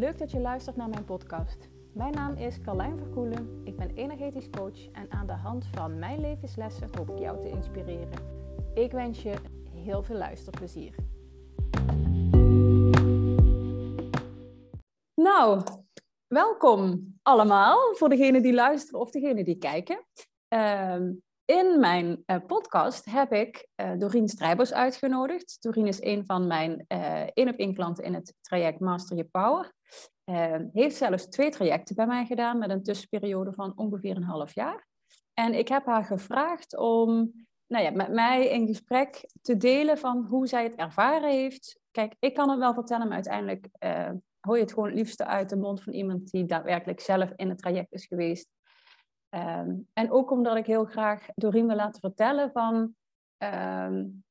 Leuk dat je luistert naar mijn podcast. Mijn naam is Carlijn Verkoelen. Ik ben energetisch coach en aan de hand van mijn levenslessen hoop ik jou te inspireren. Ik wens je heel veel luisterplezier. Nou, welkom allemaal voor degenen die luisteren of degenen die kijken. Ehm, in mijn uh, podcast heb ik uh, Doreen Strijbers uitgenodigd. Doreen is een van mijn één-op-één klanten in het traject Master Your Power. Uh, heeft zelfs twee trajecten bij mij gedaan met een tussenperiode van ongeveer een half jaar. En ik heb haar gevraagd om nou ja, met mij in gesprek te delen van hoe zij het ervaren heeft. Kijk, ik kan het wel vertellen, maar uiteindelijk uh, hoor je het gewoon het liefste uit de mond van iemand die daadwerkelijk zelf in het traject is geweest. Um, en ook omdat ik heel graag Doreen wil laten vertellen van, um,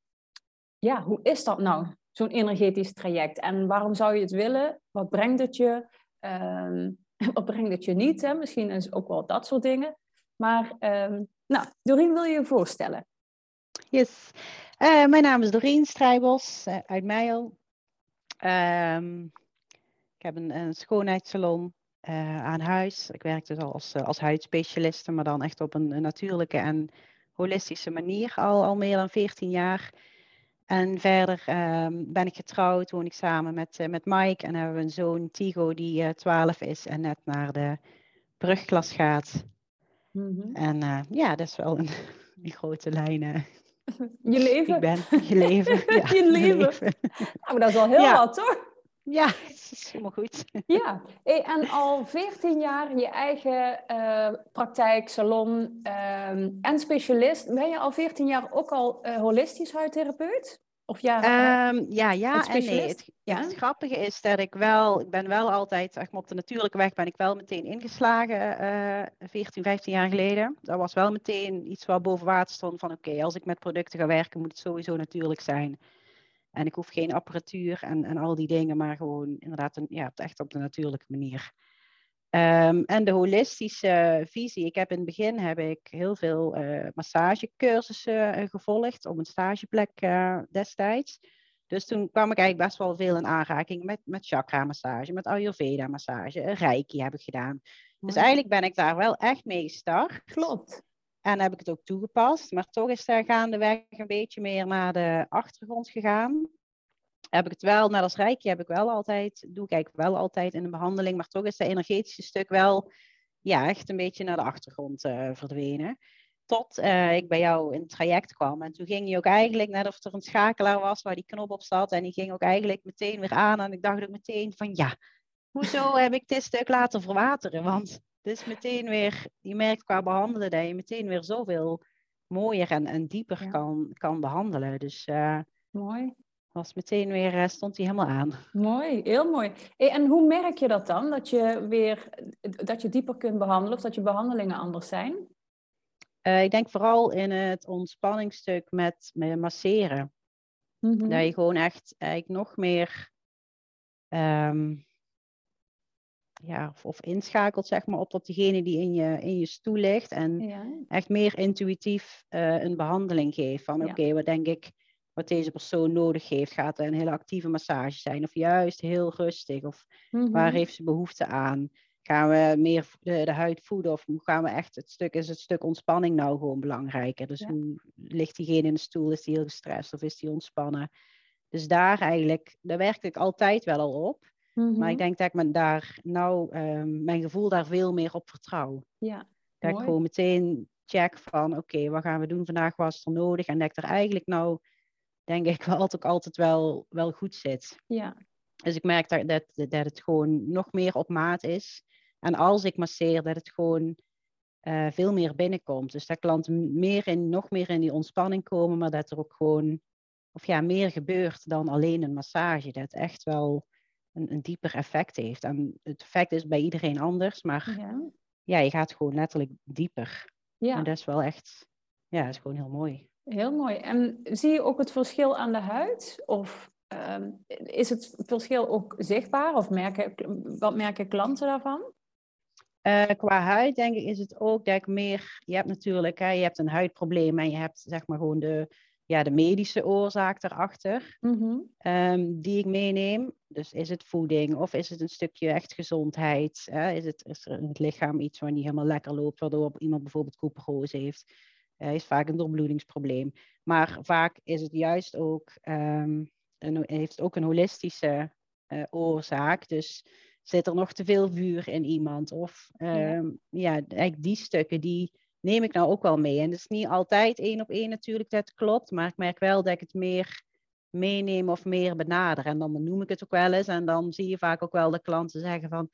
ja, hoe is dat nou, zo'n energetisch traject? En waarom zou je het willen? Wat brengt het je? Um, wat brengt het je niet? Hè? Misschien is ook wel dat soort dingen. Maar, nou, Doreen wil je je voorstellen. Yes, uh, mijn naam is Doreen Strijbos uh, uit Meijel. ik heb een, schoonheidssalon uh, aan huis. Ik werk dus al als, als huidspecialiste, maar dan echt op een, een, natuurlijke en holistische manier al, al meer dan 14 jaar. En verder um, ben ik getrouwd, woon ik samen met, uh, met Mike en hebben we een zoon, Tigo, die 12 is en net naar de brugklas gaat. Mm -hmm. En ja, dat is wel een, een grote lijn. Je leven? Ik ben je leven. Ja, je leven. Nou, dat is al heel ja. wat, toch? Ja, helemaal goed. Ja, en al 14 jaar je eigen uh, praktijk, salon uh, en specialist. Ben je al 14 jaar ook al uh, holistisch huidtherapeut? Of ja, um, ja, ja en nee. Het, ja? het, grappige is dat ik wel, ik ben wel altijd, zeg maar, op de natuurlijke weg ben ik wel meteen ingeslagen, 14, 15 jaar geleden. Dat was wel meteen iets wat boven water stond van oké, okay, als ik met producten ga werken moet het sowieso natuurlijk zijn. En ik hoef geen apparatuur en, en al die dingen, maar gewoon inderdaad een, ja, echt op de natuurlijke manier. Um, en de holistische visie. Ik heb in het begin heb ik heel veel uh, massagecursussen uh, gevolgd op een stageplek uh, destijds. Dus toen kwam ik eigenlijk best wel veel in aanraking met, met chakra-massage, met Ayurveda-massage, reiki heb ik gedaan. Dus eigenlijk ben ik daar wel echt mee gestart. Klopt. En heb ik het ook toegepast. Maar toch is daar gaandeweg een beetje meer naar de achtergrond gegaan. Heb ik het wel, net als Rijkje heb ik wel altijd, doe ik eigenlijk wel altijd in een behandeling. Maar toch is dat energetische stuk wel ja, echt een beetje naar de achtergrond uh, verdwenen. Tot uh, ik bij jou in het traject kwam. En toen ging je ook eigenlijk, net of er een schakelaar was waar die knop op zat. En die ging ook eigenlijk meteen weer aan. En ik dacht ook meteen van ja, hoezo heb ik dit stuk laten verwateren? Want dus meteen weer, je merkt qua behandelen dat je meteen weer zoveel mooier en, en dieper ja. kan, kan behandelen. Dus uh, mooi. Was meteen weer, uh, stond hij helemaal aan. Mooi, heel mooi. Hey, en hoe merk je dat dan? Dat je weer dat je dieper kunt behandelen of dat je behandelingen anders zijn? Uh, ik denk vooral in het ontspanningsstuk met, met masseren. Mm -hmm. Dat je gewoon echt eigenlijk nog meer um, ja, of, of, inschakelt zeg maar, op, op degene die in je, in je stoel ligt. En ja. echt meer intuïtief uh, een behandeling geeft. Van oké, okay, wat denk ik wat deze persoon nodig heeft. Gaat er een hele actieve massage zijn? Of juist heel rustig? Of mm -hmm. waar heeft ze behoefte aan? Gaan we meer de, de, huid voeden? Of gaan we echt het stuk, is het stuk ontspanning nou gewoon belangrijker? Dus ja. hoe ligt diegene in de stoel? Is die heel gestrest of is die ontspannen? Dus daar eigenlijk, daar werk ik altijd wel al op. Maar ik denk dat ik me daar nou um, mijn gevoel daar veel meer op vertrouw. Ja, dat mooi. ik gewoon meteen check van oké, okay, wat gaan we doen vandaag, wat is er nodig? En dat ik er eigenlijk nou, denk ik, wel altijd, altijd wel, wel goed zit. Ja. Dus ik merk dat, dat, dat het gewoon nog meer op maat is. En als ik masseer, dat het gewoon uh, veel meer binnenkomt. Dus dat klanten meer in, nog meer in die ontspanning komen, maar dat er ook gewoon, of ja, meer gebeurt dan alleen een massage. Dat echt wel een, een dieper effect heeft. En het effect is bij iedereen anders, maar ja, ja je gaat gewoon letterlijk dieper. Ja. En dat is wel echt, ja, dat is gewoon heel mooi. Heel mooi. En zie je ook het verschil aan de huid? Of um, is het verschil ook zichtbaar? Of merken, wat merken klanten daarvan? Uh, qua huid denk ik is het ook dat ik meer, je hebt natuurlijk, hè, je hebt een huidprobleem en je hebt zeg maar gewoon de, ja, de medische oorzaak erachter mm die ik meeneem. Dus is het voeding of is het een stukje echt gezondheid? Hè? Is, het, is er in het lichaam iets wat niet helemaal lekker loopt, waardoor iemand bijvoorbeeld koeperose heeft? Uh, is vaak een doorbloedingsprobleem. Maar vaak is het juist ook, um, een, heeft het ook een holistische uh, oorzaak. Dus zit er nog te veel vuur in iemand? Of um, ja. ja, eigenlijk die stukken die neem ik nou ook wel mee. En het is niet altijd één op één natuurlijk dat klopt, maar ik merk wel dat ik het meer meeneem of meer benader. En dan benoem ik het ook wel eens en dan zie je vaak ook wel de klanten zeggen van,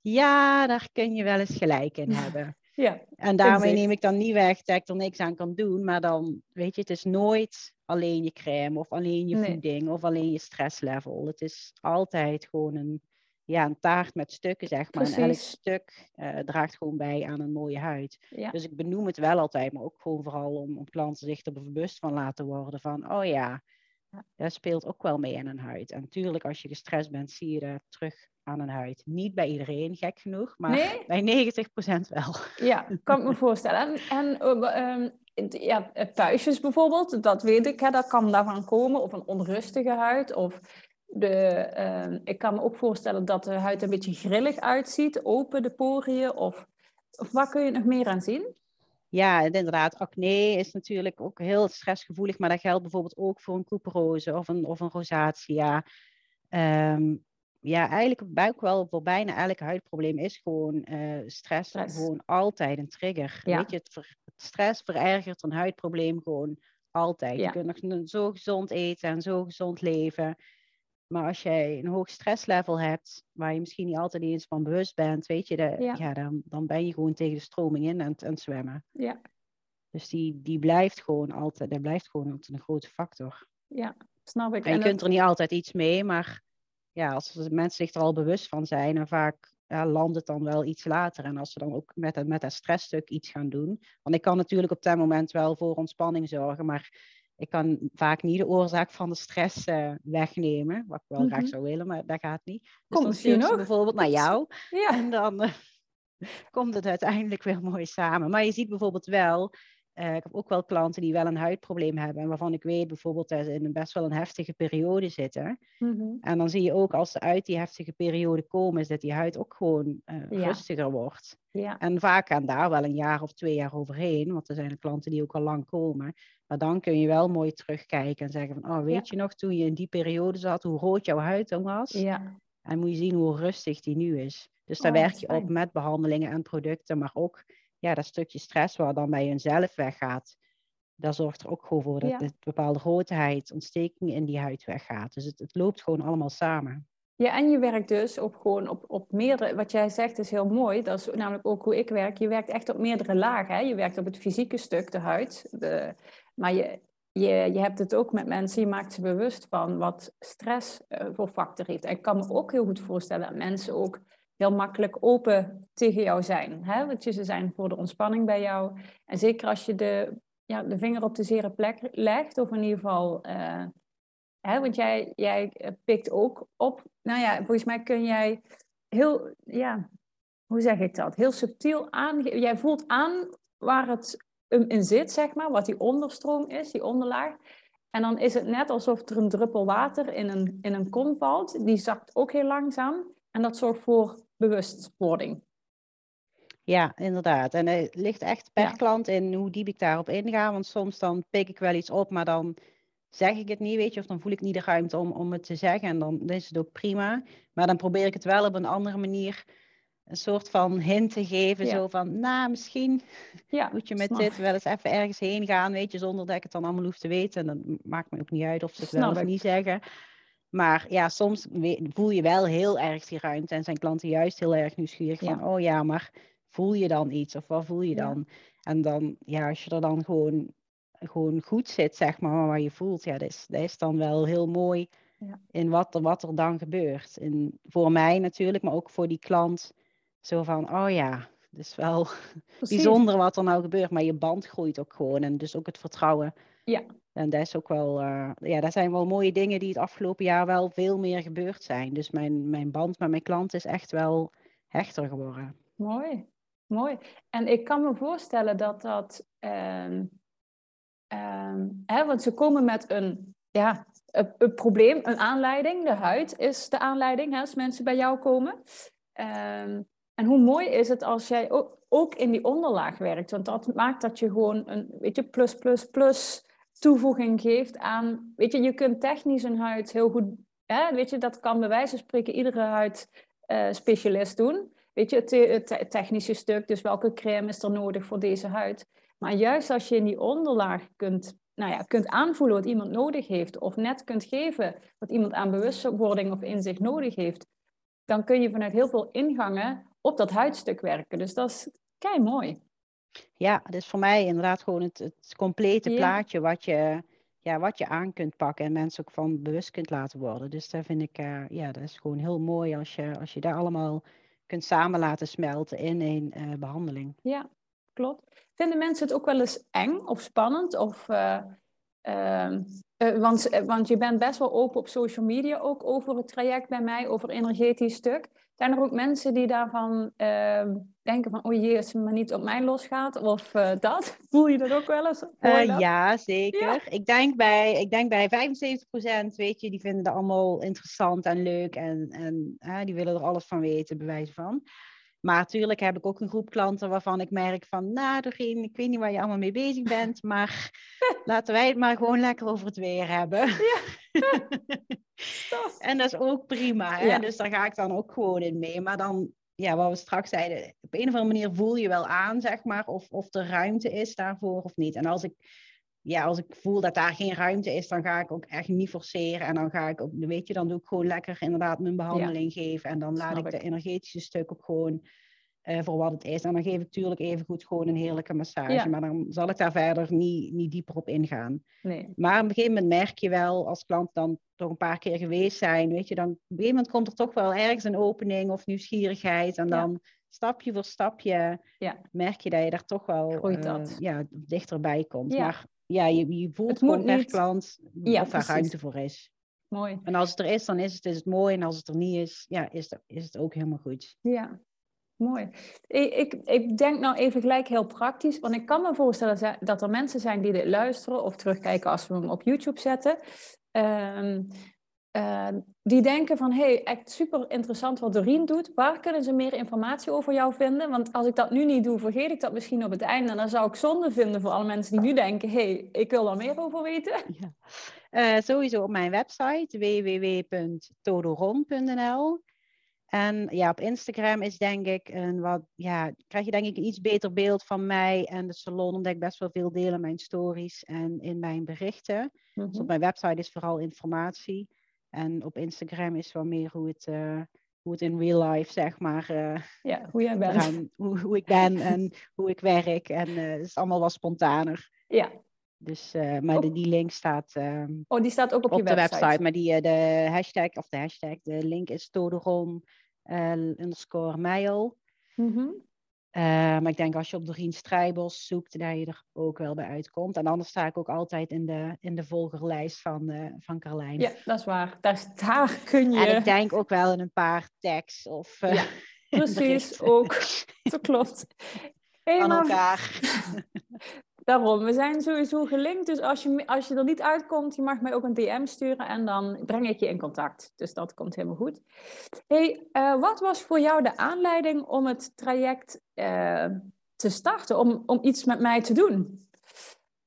ja, daar kun je wel eens gelijk in hebben. Ja, en daarmee neem ik dan niet weg dat ik er niks aan kan doen, maar dan, weet je, het is nooit alleen je crème of alleen je voeding of alleen je stresslevel. Het is altijd gewoon een ja, een taart met stukken, zeg maar. En elk stuk uh, draagt gewoon bij aan een mooie huid. Dus ik benoem het wel altijd, maar ook gewoon vooral om, om klanten zich er bewust van laten worden van, oh ja, dat speelt ook wel mee aan een huid. En natuurlijk, als je gestrest bent, zie je dat terug aan een huid. Niet bij iedereen, gek genoeg, maar bij 90% wel. Ja, kan ik me voorstellen. En, uh, ja, puistjes bijvoorbeeld, dat weet ik, hè, dat kan daarvan komen. Of een onrustige huid, of de, ehm, ik kan me ook voorstellen dat de huid een beetje grillig uitziet, open de poriën. Of, of waar kun je nog meer aan zien? Ja, inderdaad. Acne is natuurlijk ook heel stressgevoelig, maar dat geldt bijvoorbeeld ook voor een couperose of een, of een rosacea. Ehm, ja, eigenlijk buik wel voor bijna elk huidprobleem is gewoon uh, stress, gewoon altijd een trigger. Weet je, het, stress verergert een huidprobleem gewoon altijd. Je kunt nog zo gezond eten en zo gezond leven. Maar als jij een hoog stresslevel hebt, waar je misschien niet altijd eens van bewust bent, weet je, de, ja. dan, dan ben je gewoon tegen de stroming in aan het zwemmen. Ja. Dus die, die blijft gewoon altijd, dat blijft gewoon altijd een grote factor. Ja, snap ik. En je kunt er niet altijd iets mee, maar ja, als mensen zich er al bewust van zijn, en vaak ja, landt het dan wel iets later. En als ze dan ook met, met dat stressstuk iets gaan doen. Want ik kan natuurlijk op dat moment wel voor ontspanning zorgen, maar ik kan vaak niet de oorzaak van de stress uh, wegnemen, wat ik wel graag mhm. zou willen, maar dat gaat niet. Dus komt stuur ze bijvoorbeeld naar jou ja. en dan uh, komt het uiteindelijk weer mooi samen. Maar je ziet bijvoorbeeld wel uh, ik heb ook wel klanten die wel een huidprobleem hebben. En waarvan ik weet bijvoorbeeld dat ze in een best wel een heftige periode zitten. Mm-hmm. En dan zie je ook als ze uit die heftige periode komen, is dat die huid ook gewoon uh, rustiger wordt. Ja. En vaak gaan daar wel een jaar of twee jaar overheen. Want er zijn klanten die ook al lang komen. Maar dan kun je wel mooi terugkijken en zeggen van, oh weet je nog toen je in die periode zat, hoe rood jouw huid dan was? Ja. En moet je zien hoe rustig die nu is. Dus daar oh, werk je op met behandelingen en producten, maar ook ja, dat stukje stress waar dan bij jezelf weggaat, dat zorgt er ook gewoon voor dat ja. een bepaalde roodheid, ontsteking in die huid weggaat. Dus het, het loopt gewoon allemaal samen. Ja, en je werkt dus op gewoon op, op meerdere, wat jij zegt is heel mooi, dat is namelijk ook hoe ik werk. Je werkt echt op meerdere lagen. Hè? Je werkt op het fysieke stuk, de huid, de, maar je, je, je hebt het ook met mensen, je maakt ze bewust van wat stress uh, voor factor heeft. En ik kan me ook heel goed voorstellen dat mensen ook heel makkelijk open tegen jou zijn. Hè? Want ze zijn voor de ontspanning bij jou. En zeker als je de, ja, de vinger op de zere plek legt, of in ieder geval. Uh, hè, want jij, jij pikt ook op. Nou ja, volgens mij kun jij heel, ja, hoe zeg ik dat? Heel subtiel aan. Jij voelt aan waar het in zit, zeg maar, wat die onderstroom is, die onderlaag. En dan is het net alsof er een druppel water in een, in een kom valt. Die zakt ook heel langzaam. En dat zorgt voor bewustwording. Ja, inderdaad. En het ligt echt per klant in hoe diep ik daarop inga. Want soms dan pik ik wel iets op, maar dan zeg ik het niet, weet je. Of dan voel ik niet de ruimte om, om het te zeggen. En dan is het ook prima. Maar dan probeer ik het wel op een andere manier een soort van hint te geven. Zo van, nou, misschien ja, moet je met dit wel eens even ergens heen gaan, weet je, zonder dat ik het dan allemaal hoef te weten. En dan maakt me ook niet uit of ze het wel of niet zeggen. Maar ja, soms voel je wel heel erg die ruimte en zijn klanten juist heel erg nieuwsgierig van, oh ja, maar voel je dan iets of wat voel je dan? En dan, ja, als je er dan gewoon, gewoon goed zit, zeg maar, waar je voelt, ja, dat is, dat is dan wel heel mooi ja. in wat er, wat er dan gebeurt. En voor mij natuurlijk, maar ook voor die klant, zo van, oh ja, het is wel bijzonder wat er nou gebeurt, maar je band groeit ook gewoon en dus ook het vertrouwen. Ja. En dat is ook wel, uh, ja, dat zijn wel mooie dingen die het afgelopen jaar wel veel meer gebeurd zijn. Dus mijn, mijn band met mijn klant is echt wel hechter geworden. Mooi, mooi. En ik kan me voorstellen dat dat, uh, ehm, hè, want ze komen met een, ja, een, probleem, een aanleiding. De huid is de aanleiding hè, als mensen bij jou komen. Um, en hoe mooi is het als jij ook, ook in die onderlaag werkt? Want dat maakt dat je gewoon een weet je, plus, plus, plus toevoeging geeft aan. Weet je, je kunt technisch een huid heel goed. Hè, weet je, dat kan bij wijze van spreken iedere huidspecialist uh, doen. Weet je, het, het, technische stuk, dus welke crème is er nodig voor deze huid. Maar juist als je in die onderlaag kunt, nou ja, kunt aanvoelen wat iemand nodig heeft, of net kunt geven wat iemand aan bewustwording of inzicht nodig heeft, dan kun je vanuit heel veel ingangen op dat huidstuk werken. Dus dat is kei mooi. Ja, het is voor mij inderdaad gewoon het, het complete plaatje wat je, ja, wat je aan kunt pakken en mensen ook van bewust kunt laten worden. Dus daar vind ik, uh, ja, dat is gewoon heel mooi als je, als je daar allemaal kunt samen laten smelten in een uh, behandeling. Ja, klopt. Vinden mensen het ook wel eens eng of spannend? Of, uh, want, want je bent best wel open op social media ook over het traject bij mij, over energetisch stuk. Zijn er ook mensen die daarvan uh, denken van, oh jee, als het maar niet op mij losgaat of uh, dat? Voel je dat ook wel eens? Ja, zeker. Ik, denk bij, ik denk bij 75% weet je, die vinden het allemaal interessant en leuk en, en die willen er alles van weten, bewijs van. Maar natuurlijk heb ik ook een groep klanten waarvan ik merk van, nou Doreen, ik weet niet waar je allemaal mee bezig bent, maar laten wij het maar gewoon lekker over het weer hebben. Ja. en dat is ook prima. Hè? Dus daar ga ik dan ook gewoon in mee. Maar dan, ja, wat we straks zeiden, op een of andere manier voel je wel aan, zeg maar, of, of er ruimte is daarvoor of niet. En als ik, ja, als ik voel dat daar geen ruimte is, dan ga ik ook echt niet forceren. En dan ga ik ook, weet je, dan doe ik gewoon lekker inderdaad mijn behandeling geven. En dan laat ik de energetische stuk ook gewoon uh, voor wat het is. En dan geef ik natuurlijk even goed gewoon een heerlijke massage. Maar dan zal ik daar verder niet, niet dieper op ingaan. Nee. Maar op een gegeven moment merk je wel, als klant dan toch een paar keer geweest zijn, weet je, dan op een gegeven moment komt er toch wel ergens een opening of nieuwsgierigheid. En dan stapje voor stapje merk je dat je daar toch wel uh, ja, dichterbij komt. Maar ja, je, je voelt gewoon per klant of daar ruimte voor is. Mooi. En als het er is, dan is het, is het mooi. En als het er niet is, ja, is, het, is het ook helemaal goed. Ja, Mooi. Ik, ik, ik, denk nou even gelijk heel praktisch, want ik kan me voorstellen dat er mensen zijn die dit luisteren of terugkijken als we hem op YouTube zetten. Ehm, eh, die denken van, hey, echt super interessant wat Doreen doet. Waar kunnen ze meer informatie over jou vinden? Want als ik dat nu niet doe, vergeet ik dat misschien op het einde. En dan zou ik zonde vinden voor alle mensen die nu denken, hey, ik wil daar meer over weten. Ja. Uh, sowieso op mijn website www.todoron.nl en ja, op Instagram is denk ik een wat, ja, krijg je denk ik een iets beter beeld van mij en de salon, omdat ik best wel veel deel in mijn stories en in mijn berichten. Dus op mhm. mijn website is vooral informatie. En op Instagram is wel meer hoe het, uh, hoe het in real life, zeg maar. Uh, ja, hoe jij bent. hoe, hoe ik ben en hoe ik werk. En uh, het is allemaal wat spontaner. Ja. Dus, maar de, die link staat. Ehm, oh, die staat ook op, op je website. de website. Maar die, de hashtag, of de hashtag, de link is Toderon underscore mail. Mm maar ik denk als je op Doreen Strijbos zoekt, dat je er ook wel bij uitkomt. En anders sta ik ook altijd in de, in de volgerlijst van, uh, van Carlijn. Ja, dat is waar. Daar, daar kun je... En ik denk ook wel in een paar tags of... Uh, ja, precies, ook. Dat klopt. Hey, van elkaar. Daarom, we zijn sowieso gelinkt. Dus als je, als je er niet uitkomt, je mag mij ook een DM sturen en dan breng ik je in contact. Dus dat komt helemaal goed. Hey, uh, wat was voor jou de aanleiding om het traject uh, te starten, om, om iets met mij te doen?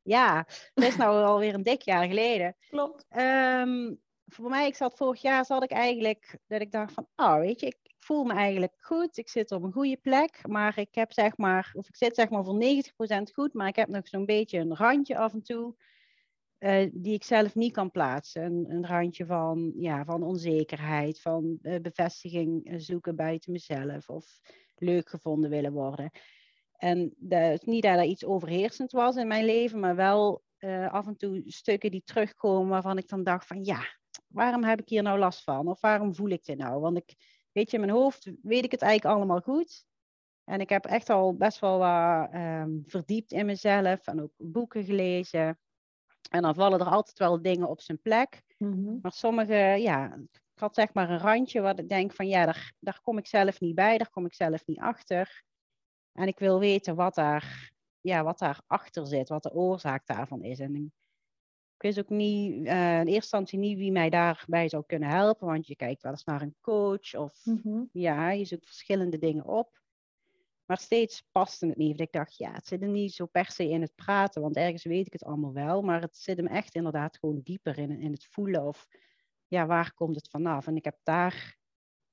Ja, dat is nou alweer een dik jaar geleden. Klopt. Um, voor mij, ik zat vorig jaar, zat ik eigenlijk, dat ik dacht van, oh, weet je, ik, voel me eigenlijk goed. Ik zit op een goede plek, maar ik heb zeg maar, of ik zit zeg maar voor 90% goed, maar ik heb nog zo'n beetje een randje af en toe. Uh, die ik zelf niet kan plaatsen. Een, een randje van, ja, van onzekerheid, van uh, bevestiging zoeken buiten mezelf of leuk gevonden willen worden. En is niet dat er iets overheersend was in mijn leven, maar wel af en toe stukken die terugkomen waarvan ik dan dacht van ja, waarom heb ik hier nou last van? Of waarom voel ik dit nou? Want ik, weet je, in mijn hoofd weet ik het eigenlijk allemaal goed. En ik heb echt al best wel wat um, verdiept in mezelf en ook boeken gelezen. En dan vallen er altijd wel dingen op zijn plek. Mhm. Maar sommige, ja, ik had zeg maar een randje wat ik denk van ja, daar, daar kom ik zelf niet bij, daar kom ik zelf niet achter. En ik wil weten wat daar, ja, wat daarachter zit, wat de oorzaak daarvan is. En ik wist ook niet, uh, in eerste instantie niet wie mij daarbij zou kunnen helpen, want je kijkt wel eens naar een coach of mhm. ja, je zoekt verschillende dingen op. Maar steeds paste het niet. Ik dacht, ja, het zit er niet zo per se in het praten, want ergens weet ik het allemaal wel, maar het zit hem echt inderdaad gewoon dieper in, in het voelen of ja, waar komt het vanaf? En ik heb daar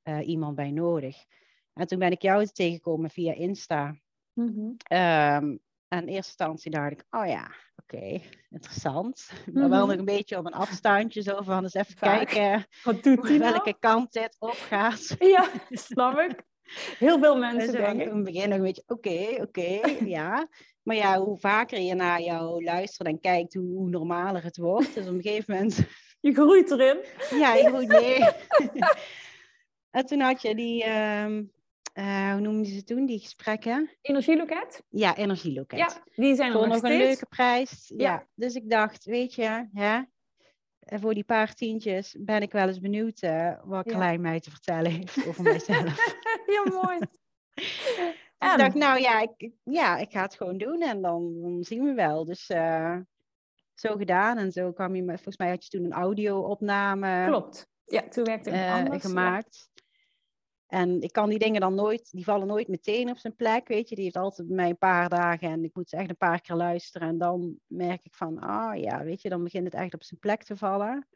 uh, iemand bij nodig. En toen ben ik jou tegengekomen via Insta. Mm en in eerste instantie dacht ik, oh ja, oké, interessant. Maar wel mhm. nog een beetje op een afstandje, zo van eens even kijken Wat doet welke kant dit op gaat. Ja, snap ik. Heel veel mensen denken. In het begin nog een beetje, oké, oké, ja. Maar ja, hoe vaker je naar jou luistert en kijkt, hoe, hoe normaler het wordt. Dus op een gegeven moment... Je groeit erin. Ja, je groeit mee. en toen had je die... Um, uh, hoe noemden ze toen, die gesprekken? Energieloket? Ja, energieloket. Ja, die zijn Voor nog, een leuke prijs. Ja. Dus ik dacht, weet je, hè, eh, voor die paar tientjes ben ik wel eens benieuwd uh, wat Klein mij te vertellen heeft over mijzelf. ja, mooi. dus ik dacht, nou ja ik, ja, ik ga het gewoon doen en dan, dan zien we wel. Dus uh, zo gedaan en zo kwam je, volgens mij had je toen een audio-opname. Klopt. Ja, toen werkte ik anders. Gemaakt. En ik kan die dingen dan nooit, die vallen nooit meteen op zijn plek, weet je. Die heeft altijd bij mij een paar dagen en ik moet ze echt een paar keer luisteren. En dan merk ik van, ah oh, ja, weet je, dan begint het echt op zijn plek te vallen.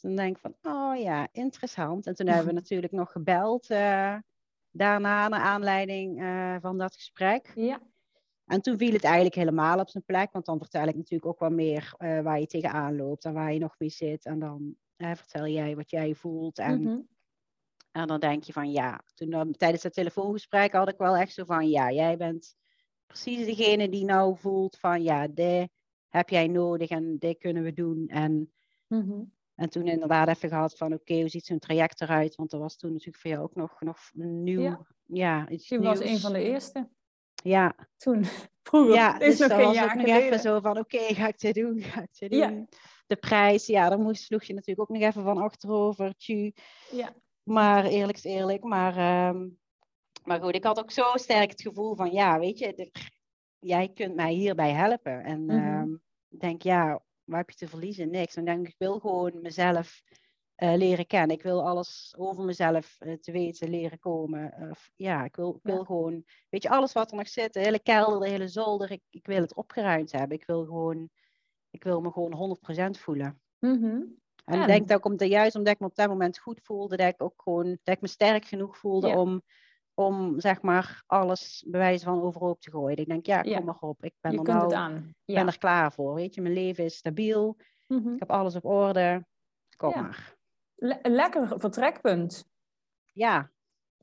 Dan denk ik van, oh ja, interessant. En toen hebben we natuurlijk nog gebeld uh, daarna, naar aanleiding uh, van dat gesprek. Ja. En toen viel het eigenlijk helemaal op zijn plek, want dan vertel ik natuurlijk ook wat meer uh, waar je tegenaan loopt en waar je nog mee zit. En dan vertel jij wat jij voelt. En mhm. En dan denk je van ja, toen tijdens het telefoongesprek had ik wel echt zo van ja, jij bent precies degene die nou voelt van ja, dit heb jij nodig en dit kunnen we doen. En, mhm. en toen inderdaad even gehad van oké, hoe ziet zo'n traject eruit? Want dat was toen natuurlijk voor jou ook nog, nog nieuw. Ja, ja iets Je was een van de eerste. Ja. Toen, vroeger. Ja, is dus nog was jaar nog even zo van oké, ga ik dit doen? Ga ik dit doen? Ja. De prijs, ja, daar moest, sloeg je natuurlijk ook nog even van achterover. Tju. Ja. Maar eerlijk is eerlijk. Maar, ehm, maar goed, ik had ook zo sterk het gevoel van, ja, weet je, jij kunt mij hierbij helpen. En mm ik denk, ja, waar heb je te verliezen? Niks. En denk ik, wil gewoon mezelf uh, leren kennen. Ik wil alles over mezelf uh, te weten leren komen. Of, ja, ik wil, ik wil gewoon, weet je, alles wat er nog zit, de hele kelder, de hele zolder, ik, ik wil het opgeruimd hebben. Ik wil gewoon, ik wil me gewoon 100% voelen. Mm en ik denk dat ik omdat, juist omdat ik me op dat moment goed voelde, dat ik ook gewoon dat ik me sterk genoeg voelde om, om zeg maar alles bewijzen van overhoop te gooien. Ik denk, ja, kom maar op. Ik ben, er, nou, ja. ben er klaar voor. Weet je, mijn leven is stabiel. Mhm. Ik heb alles op orde. Kom maar. lekker vertrekpunt. Ja.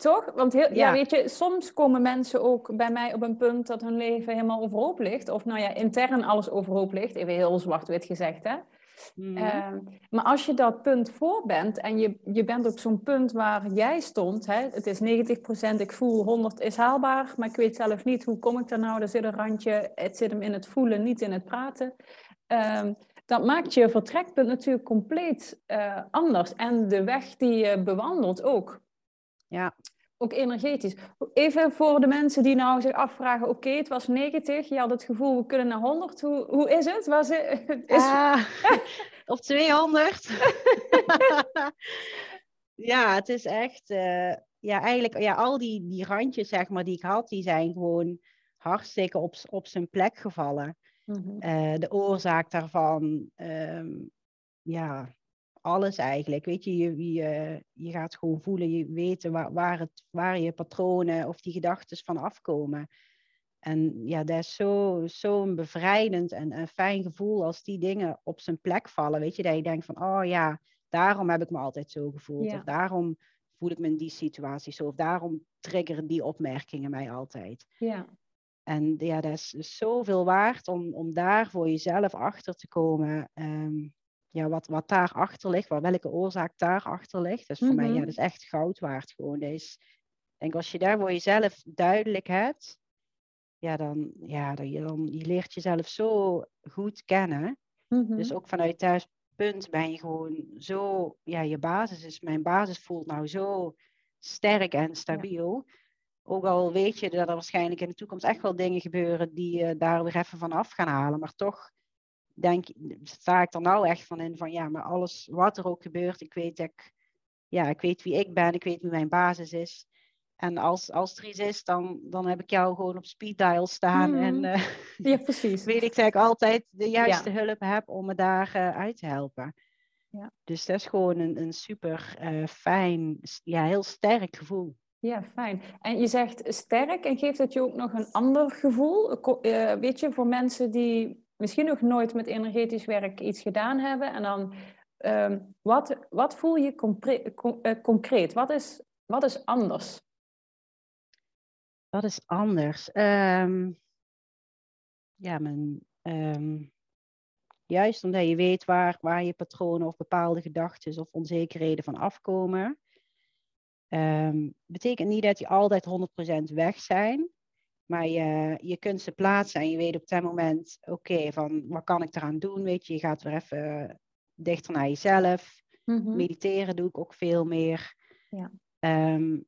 Toch? Want heel, ja. weet je, soms komen mensen ook bij mij op een punt dat hun leven helemaal overhoop ligt. Of nou ja, intern alles overhoop ligt. Even heel zwart-wit gezegd, hè. Mhm. Ehm, maar als je dat punt voor bent en je, je bent op zo'n punt waar jij stond, hè, het is 90%, ik voel 100 is haalbaar, maar ik weet zelf niet hoe kom ik daar nou, er zit een randje, het zit hem in het voelen, niet in het praten. Um, dat maakt je vertrekpunt natuurlijk compleet uh, anders en de weg die je bewandelt ook. Ja ook energetisch. Even voor de mensen die nou zich afvragen, oké, het was 90, je had het gevoel, we kunnen naar 100. Hoe, hoe is het? Was het is... Ah, of 200. ja, het is echt, uh, ja, eigenlijk, ja, al die, die randjes, zeg maar, die ik had, die zijn gewoon hartstikke op, op zijn plek gevallen. Mm -hmm. uh, de oorzaak daarvan, um, ja, alles eigenlijk. Weet je, je, je, je gaat gewoon voelen, je weten waar, waar, het, waar je patronen of die gedachten van afkomen. En ja, dat is zo'n zo bevrijdend en een fijn gevoel als die dingen op zijn plek vallen. Weet je, dat je denkt van, oh ja, daarom heb ik me altijd zo gevoeld. Of daarom voel ik me in die situatie zo. Of daarom triggeren die opmerkingen mij altijd. Ja. En ja, dat is zoveel waard om, om daar voor jezelf achter te komen. Ehm, ja, wat, wat daarachter ligt, waar, welke oorzaak daarachter ligt. Dat is voor mij ja, mhm. dat is echt goud waard gewoon. Ik denk als je daar voor jezelf duidelijk hebt, ja, dan, ja, dan, je, dan je leert jezelf zo goed kennen. Mhm. Dus ook vanuit thuispunt ben je gewoon zo, ja, je basis is, mijn basis voelt nou zo sterk en stabiel. ook al weet je dat er waarschijnlijk in de toekomst echt wel dingen gebeuren die je daar weer even van af gaan halen. Maar toch denk, sta ik er nou echt van in van ja, maar alles wat er ook gebeurt, ik weet, ik, ja, ik weet wie ik ben, ik weet wie mijn basis is. En als, als er iets is, dan, dan heb ik jou gewoon op speed dial staan. En mm. uh, ja, precies. weet ik dat ik altijd de juiste hulp heb om me daar uh, uit te helpen. Ja. Dus dat is gewoon een, een super uh, fijn, ja, heel sterk gevoel. Ja, fijn. En je zegt sterk en geeft dat je ook nog een ander gevoel? weet je, voor mensen die misschien nog nooit met energetisch werk iets gedaan hebben. En dan, um, wat, wat voel je concreet? Wat is, wat is anders? Wat is anders? Um, ja, mijn, um, juist omdat je weet waar, waar je patronen of bepaalde gedachten of onzekerheden van afkomen. Betekent niet dat die altijd 100% weg zijn. Maar je, je kunt ze plaatsen en je weet op dat moment, oké, van wat kan ik eraan doen? Weet je, je gaat weer even dichter naar jezelf. Mm Mediteren doe ik ook veel meer. Ja. Um,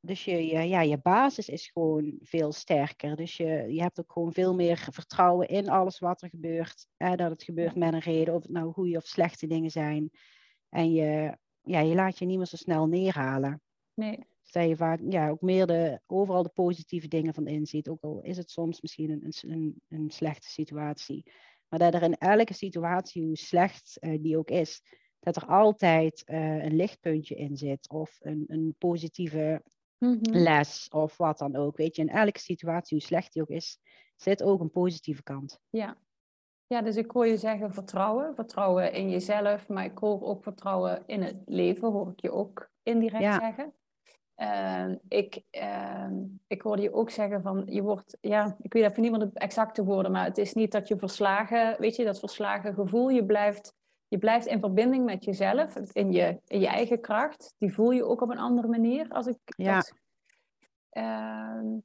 dus je, je, ja, je basis is gewoon veel sterker. Dus je, je hebt ook gewoon veel meer vertrouwen in alles wat er gebeurt. Hè, dat het gebeurt met een reden, of het nou goede of slechte dingen zijn. En je, ja, je laat je niet meer zo snel neerhalen. Nee. Dat je vaak ja, ook meer de, overal de positieve dingen van inziet. Ook al is het soms misschien een, een, een slechte situatie. Maar dat er in elke situatie, hoe slecht uh, die ook is, dat er altijd uh, een lichtpuntje in zit. Of een, een positieve Mhm. les of wat dan ook. Weet je, in elke situatie, hoe slecht die ook is, zit ook een positieve kant. Ja. Ja, dus ik hoor je zeggen vertrouwen. Vertrouwen in jezelf, maar ik hoor ook vertrouwen in het leven, hoor ik je ook indirect zeggen. Uh, ik, uh, ik hoorde je ook zeggen van, je wordt, ja, ik weet even niet wat de exacte woorden, maar het is niet dat je verslagen, weet je, dat verslagen gevoel, je blijft je blijft in verbinding met jezelf, in je, in je eigen kracht. Die voel je ook op een andere manier. Als ik ja. Um,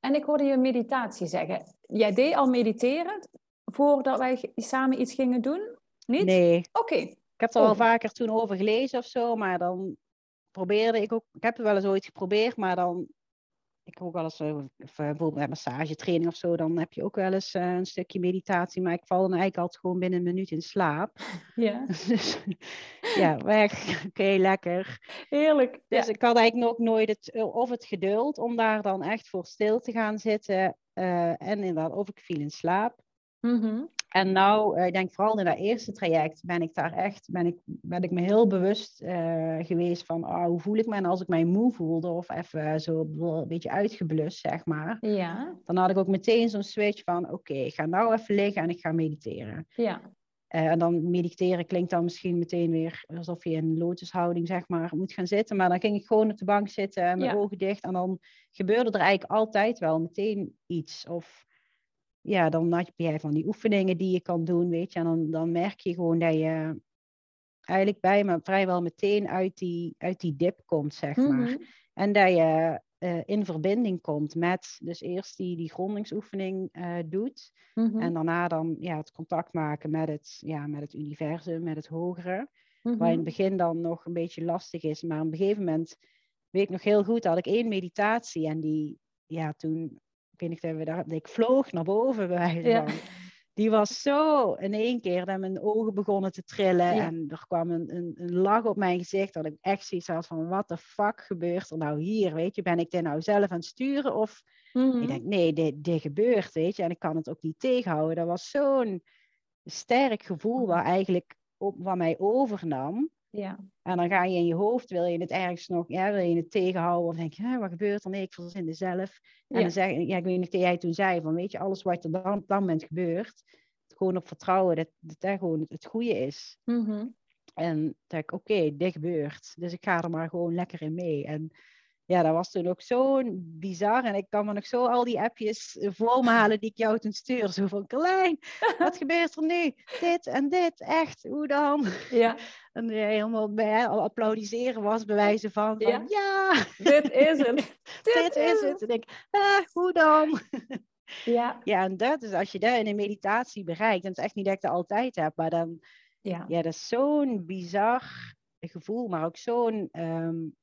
en ik hoorde je meditatie zeggen. Jij deed al mediteren voordat wij samen iets gingen doen? Niet? Nee. Oké. Ik heb er oh. wel vaker toen over gelezen of zo, maar dan probeerde ik ook... Ik heb het wel eens ooit geprobeerd, maar dan ik heb ook wel eens uh, bijvoorbeeld bij massagetraining of zo, dan heb je ook wel eens uh, een stukje meditatie, maar ik val dan eigenlijk altijd gewoon binnen een minuut in slaap. Ja. dus, ja, weg. Oké, lekker. Heerlijk. Dus ik had eigenlijk nog nooit het, of het geduld om daar dan echt voor stil te gaan zitten. Uh, en inderdaad, of ik viel in slaap. Mm -hmm. En nou, uh, ik denk vooral in dat eerste traject ben ik daar echt, ben ik, ben ik me heel bewust uh, geweest van oh, hoe voel ik me en als ik mij moe voelde of even zo een beetje uitgeblust, zeg maar. Ja. Dan had ik ook meteen zo'n switch van oké, okay, ik ga nou even liggen en ik ga mediteren. Ja. Uh, en dan mediteren klinkt dan misschien meteen weer alsof je in lotushouding zeg maar moet gaan zitten. Maar dan ging ik gewoon op de bank zitten, mijn ja. ogen dicht. En dan gebeurde er eigenlijk altijd wel meteen iets. Of ja, dan heb jij van die oefeningen die je kan doen, weet je. En dan, dan merk je gewoon dat je eigenlijk bij me vrijwel meteen uit die, uit die dip komt, zeg maar. Mhm. En dat je uh, in verbinding komt met, dus eerst die, die grondingsoefening uh, doet. Mhm. En daarna dan ja, het contact maken met het, ja, met het universum, met het hogere. Waar in het mhm. begin dan nog een beetje lastig is. Maar op een gegeven moment weet ik nog heel goed, dat ik één meditatie en die, ja, toen weet niet dat ik vloog naar boven bij ja. Die was zo in één keer dat mijn ogen begonnen te trillen. En er kwam een, een, een, lach op mijn gezicht. Dat ik echt zoiets had van, wat de fuck gebeurt er nou hier? Weet je, ben ik dit nou zelf aan het sturen? Of ik denk, nee, dit, dit gebeurt, weet je. En ik kan het ook niet tegenhouden. Dat was zo'n sterk gevoel waar eigenlijk op, wat mij overnam. Ja. En dan ga je in je hoofd, wil je het ergens nog, ja, wil je het tegenhouden of denk je, wat gebeurt er? Nee, ik verzin het zelf. En dan zeg ja, ik weet niet jij toen zei van, weet je, alles wat er dan op dat moment gebeurt, gewoon op vertrouwen dat, dat dat gewoon het, goede is. Mm En denk ik, oké, dit gebeurt. Dus ik ga er maar gewoon lekker in mee. En ja, dat was toen ook zo bizar. En ik kan me nog zo al die appjes voor me halen die ik jou toen stuur. Zo van, Klein, wat gebeurt er nu? Dit en dit, echt, hoe dan? Ja. En helemaal bij, al applaudisseren was bewijzen van, van ja. Dit is het. dit, is het. En ik, ah, hoe dan? Ja. ja, en dat is als je daar in een meditatie bereikt, en het is echt niet dat ik dat altijd heb, maar dan, ja, ja dat is zo'n bizar gevoel, maar ook zo'n um,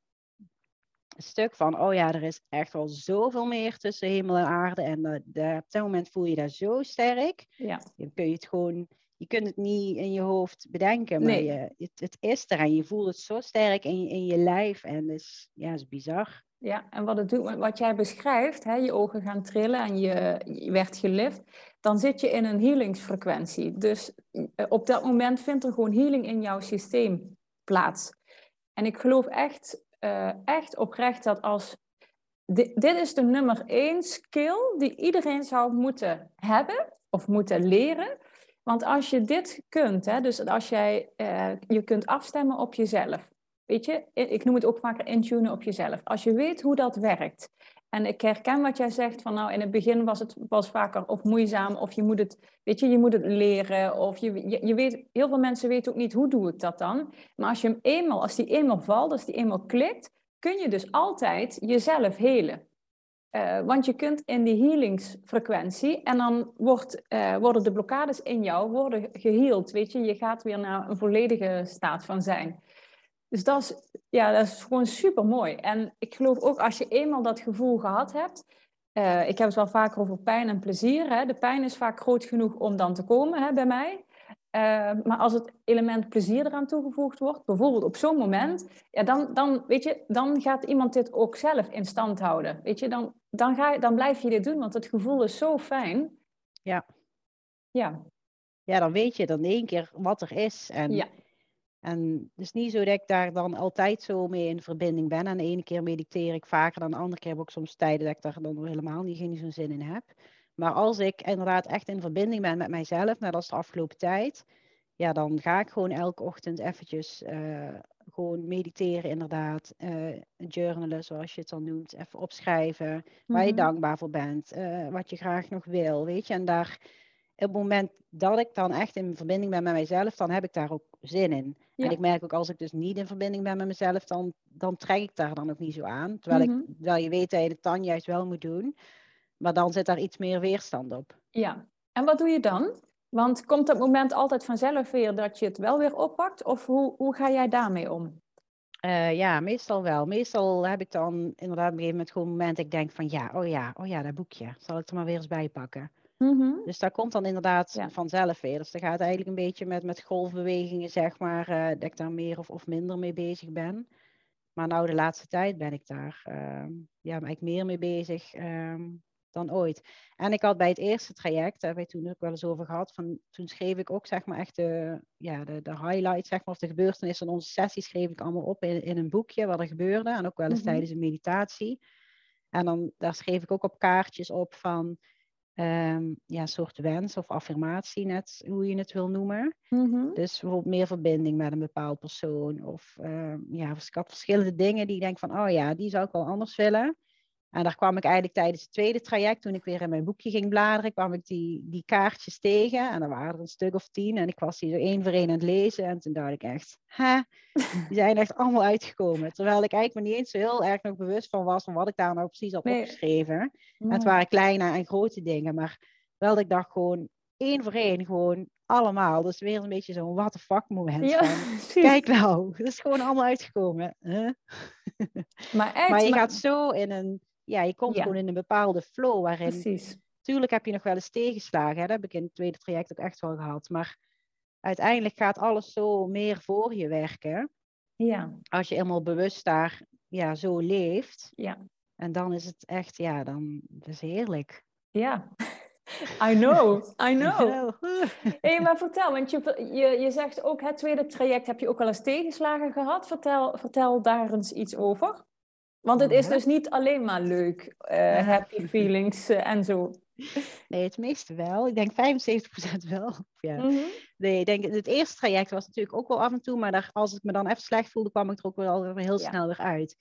stuk van, oh ja, er is echt wel zoveel meer tussen hemel en aarde. En uh, op dat moment voel je dat zo sterk. Ja. Dan kun je het gewoon, je kunt het niet in je hoofd bedenken, maar je, het, het, is er en je voelt het zo sterk in je, in je lijf. En is, ja, is bizar. Ja, en wat, het doet, wat jij beschrijft, hè, je ogen gaan trillen en je, je werd gelift, dan zit je in een healingsfrequentie. Dus eh, op dat moment vindt er gewoon healing in jouw systeem plaats. En ik geloof echt, uh, echt oprecht dat als. Dit, is de nummer één skill die iedereen zou moeten hebben of moeten leren. Want als je dit kunt, hè, dus als jij uh, je kunt afstemmen op jezelf. Weet je, ik noem het ook vaker intunen op jezelf. Als je weet hoe dat werkt. En ik herken wat jij zegt van nou in het begin was het was vaker of moeizaam of je moet het, weet je, je moet het leren. Of je, je, weet, heel veel mensen weten ook niet hoe doe ik dat dan. Maar als je hem eenmaal, als die eenmaal valt, als die eenmaal klikt, kun je dus altijd jezelf helen. Uh, want je kunt in die healingsfrequentie en dan wordt, uh, worden de blokkades in jou worden geheeld. Weet je, je gaat weer naar een volledige staat van zijn. Dus dat is, ja, dat is gewoon super mooi. En ik geloof ook als je eenmaal dat gevoel gehad hebt. Uh, ik heb het wel vaker over pijn en plezier. Hè. De pijn is vaak groot genoeg om dan te komen hè, bij mij. Uh, maar als het element plezier eraan toegevoegd wordt, bijvoorbeeld op zo'n moment, ja, dan, dan, weet je, dan gaat iemand dit ook zelf in stand houden. Weet je, dan, dan, ga je, dan blijf je dit doen, want het gevoel is zo fijn. Ja. Ja. Ja, dan weet je dan één keer wat er is. En ja. En het is niet zo dat ik daar dan altijd zo mee in verbinding ben. En de ene keer mediteer ik vaker dan de andere keer heb ik soms tijden dat ik daar dan helemaal niet, geen zo'n zin in heb. Maar als ik inderdaad echt in verbinding ben met mijzelf, net als de afgelopen tijd, ja, dan ga ik gewoon elke ochtend eventjes uh, gewoon mediteren inderdaad. Uh, journalen, zoals je het dan noemt. Even opschrijven waar je mhm. dankbaar voor bent. Uh, wat je graag nog wil, weet je. En daar, op het moment dat ik dan echt in verbinding ben met mijzelf, dan heb ik daar ook zin in. En ik merk ook als ik dus niet in verbinding ben met mezelf, dan, dan trek ik daar dan ook niet zo aan. Terwijl, ik, mhm. terwijl je weet dat je het dan juist wel moet doen. Maar dan zit daar iets meer weerstand op. Ja, en wat doe je dan? Want komt dat moment altijd vanzelf weer dat je het wel weer oppakt? Of hoe, hoe ga jij daarmee om? Uh, ja, meestal wel. Meestal heb ik dan inderdaad op een gegeven moment gewoon een moment dat ik denk van ja, oh ja, oh ja, dat boekje. Zal ik er maar weer eens bij pakken. Mm Dus dat komt dan inderdaad vanzelf weer. Dus dat gaat eigenlijk een beetje met, met golfbewegingen, zeg maar, uh, dat ik daar meer of, of minder mee bezig ben. Maar nou, de laatste tijd ben ik daar uh, ja, eigenlijk meer mee bezig uh, dan ooit. En ik had bij het eerste traject, daar hebben we toen ook wel eens over gehad, van, toen schreef ik ook zeg maar echt de, ja, de, de highlights, zeg maar, of de gebeurtenissen van onze sessie schreef ik allemaal op in, in een boekje wat er gebeurde. En ook wel eens mm -hmm. tijdens een meditatie. En dan, daar schreef ik ook op kaartjes op van um, ja, soort wens of affirmatie, net hoe je het wil noemen. Mm-hmm. Dus bijvoorbeeld meer verbinding met een bepaald persoon. Of um, ja, verschillende dingen die ik denk van, oh ja, die zou ik wel anders willen. En daar kwam ik eigenlijk tijdens het tweede traject, toen ik weer in mijn boekje ging bladeren, kwam ik die, die kaartjes tegen. En er waren er een stuk of tien. En ik was die zo één voor één aan het lezen. En toen dacht ik echt, hè, die zijn echt allemaal uitgekomen. Terwijl ik eigenlijk me niet eens zo heel erg nog bewust van was van wat ik daar nou precies had nee. opgeschreven. En het waren kleine en grote dingen. Maar wel dat ik dacht gewoon één voor één, gewoon allemaal. Dus weer een beetje zo'n what the fuck moment. Ja, kijk nou, dat is gewoon allemaal uitgekomen. Huh? Maar, echt, maar je maar... gaat zo in een ja, je komt Ja. gewoon in een bepaalde flow waarin... Precies. Tuurlijk heb je nog wel eens tegenslagen. Hè? Dat heb ik in het tweede traject ook echt wel gehad. Maar uiteindelijk gaat alles zo meer voor je werken. Ja, Als je helemaal bewust daar ja, zo leeft. ja, En dan is het echt, ja, dan is heerlijk. ja. I know, I know. Hé, maar vertel, want je, je, je zegt ook het tweede traject heb je ook wel eens tegenslagen gehad. Vertel, vertel daar eens iets over. Want het is Ja. dus niet alleen maar leuk, eh, happy feelings eh, en zo. Nee, het meeste wel. Ik denk 75% wel. Ja. Mhm. Nee, ik denk, het eerste traject was natuurlijk ook wel af en toe, maar daar, als ik me dan even slecht voelde, kwam ik er ook wel heel Ja. snel weer uit.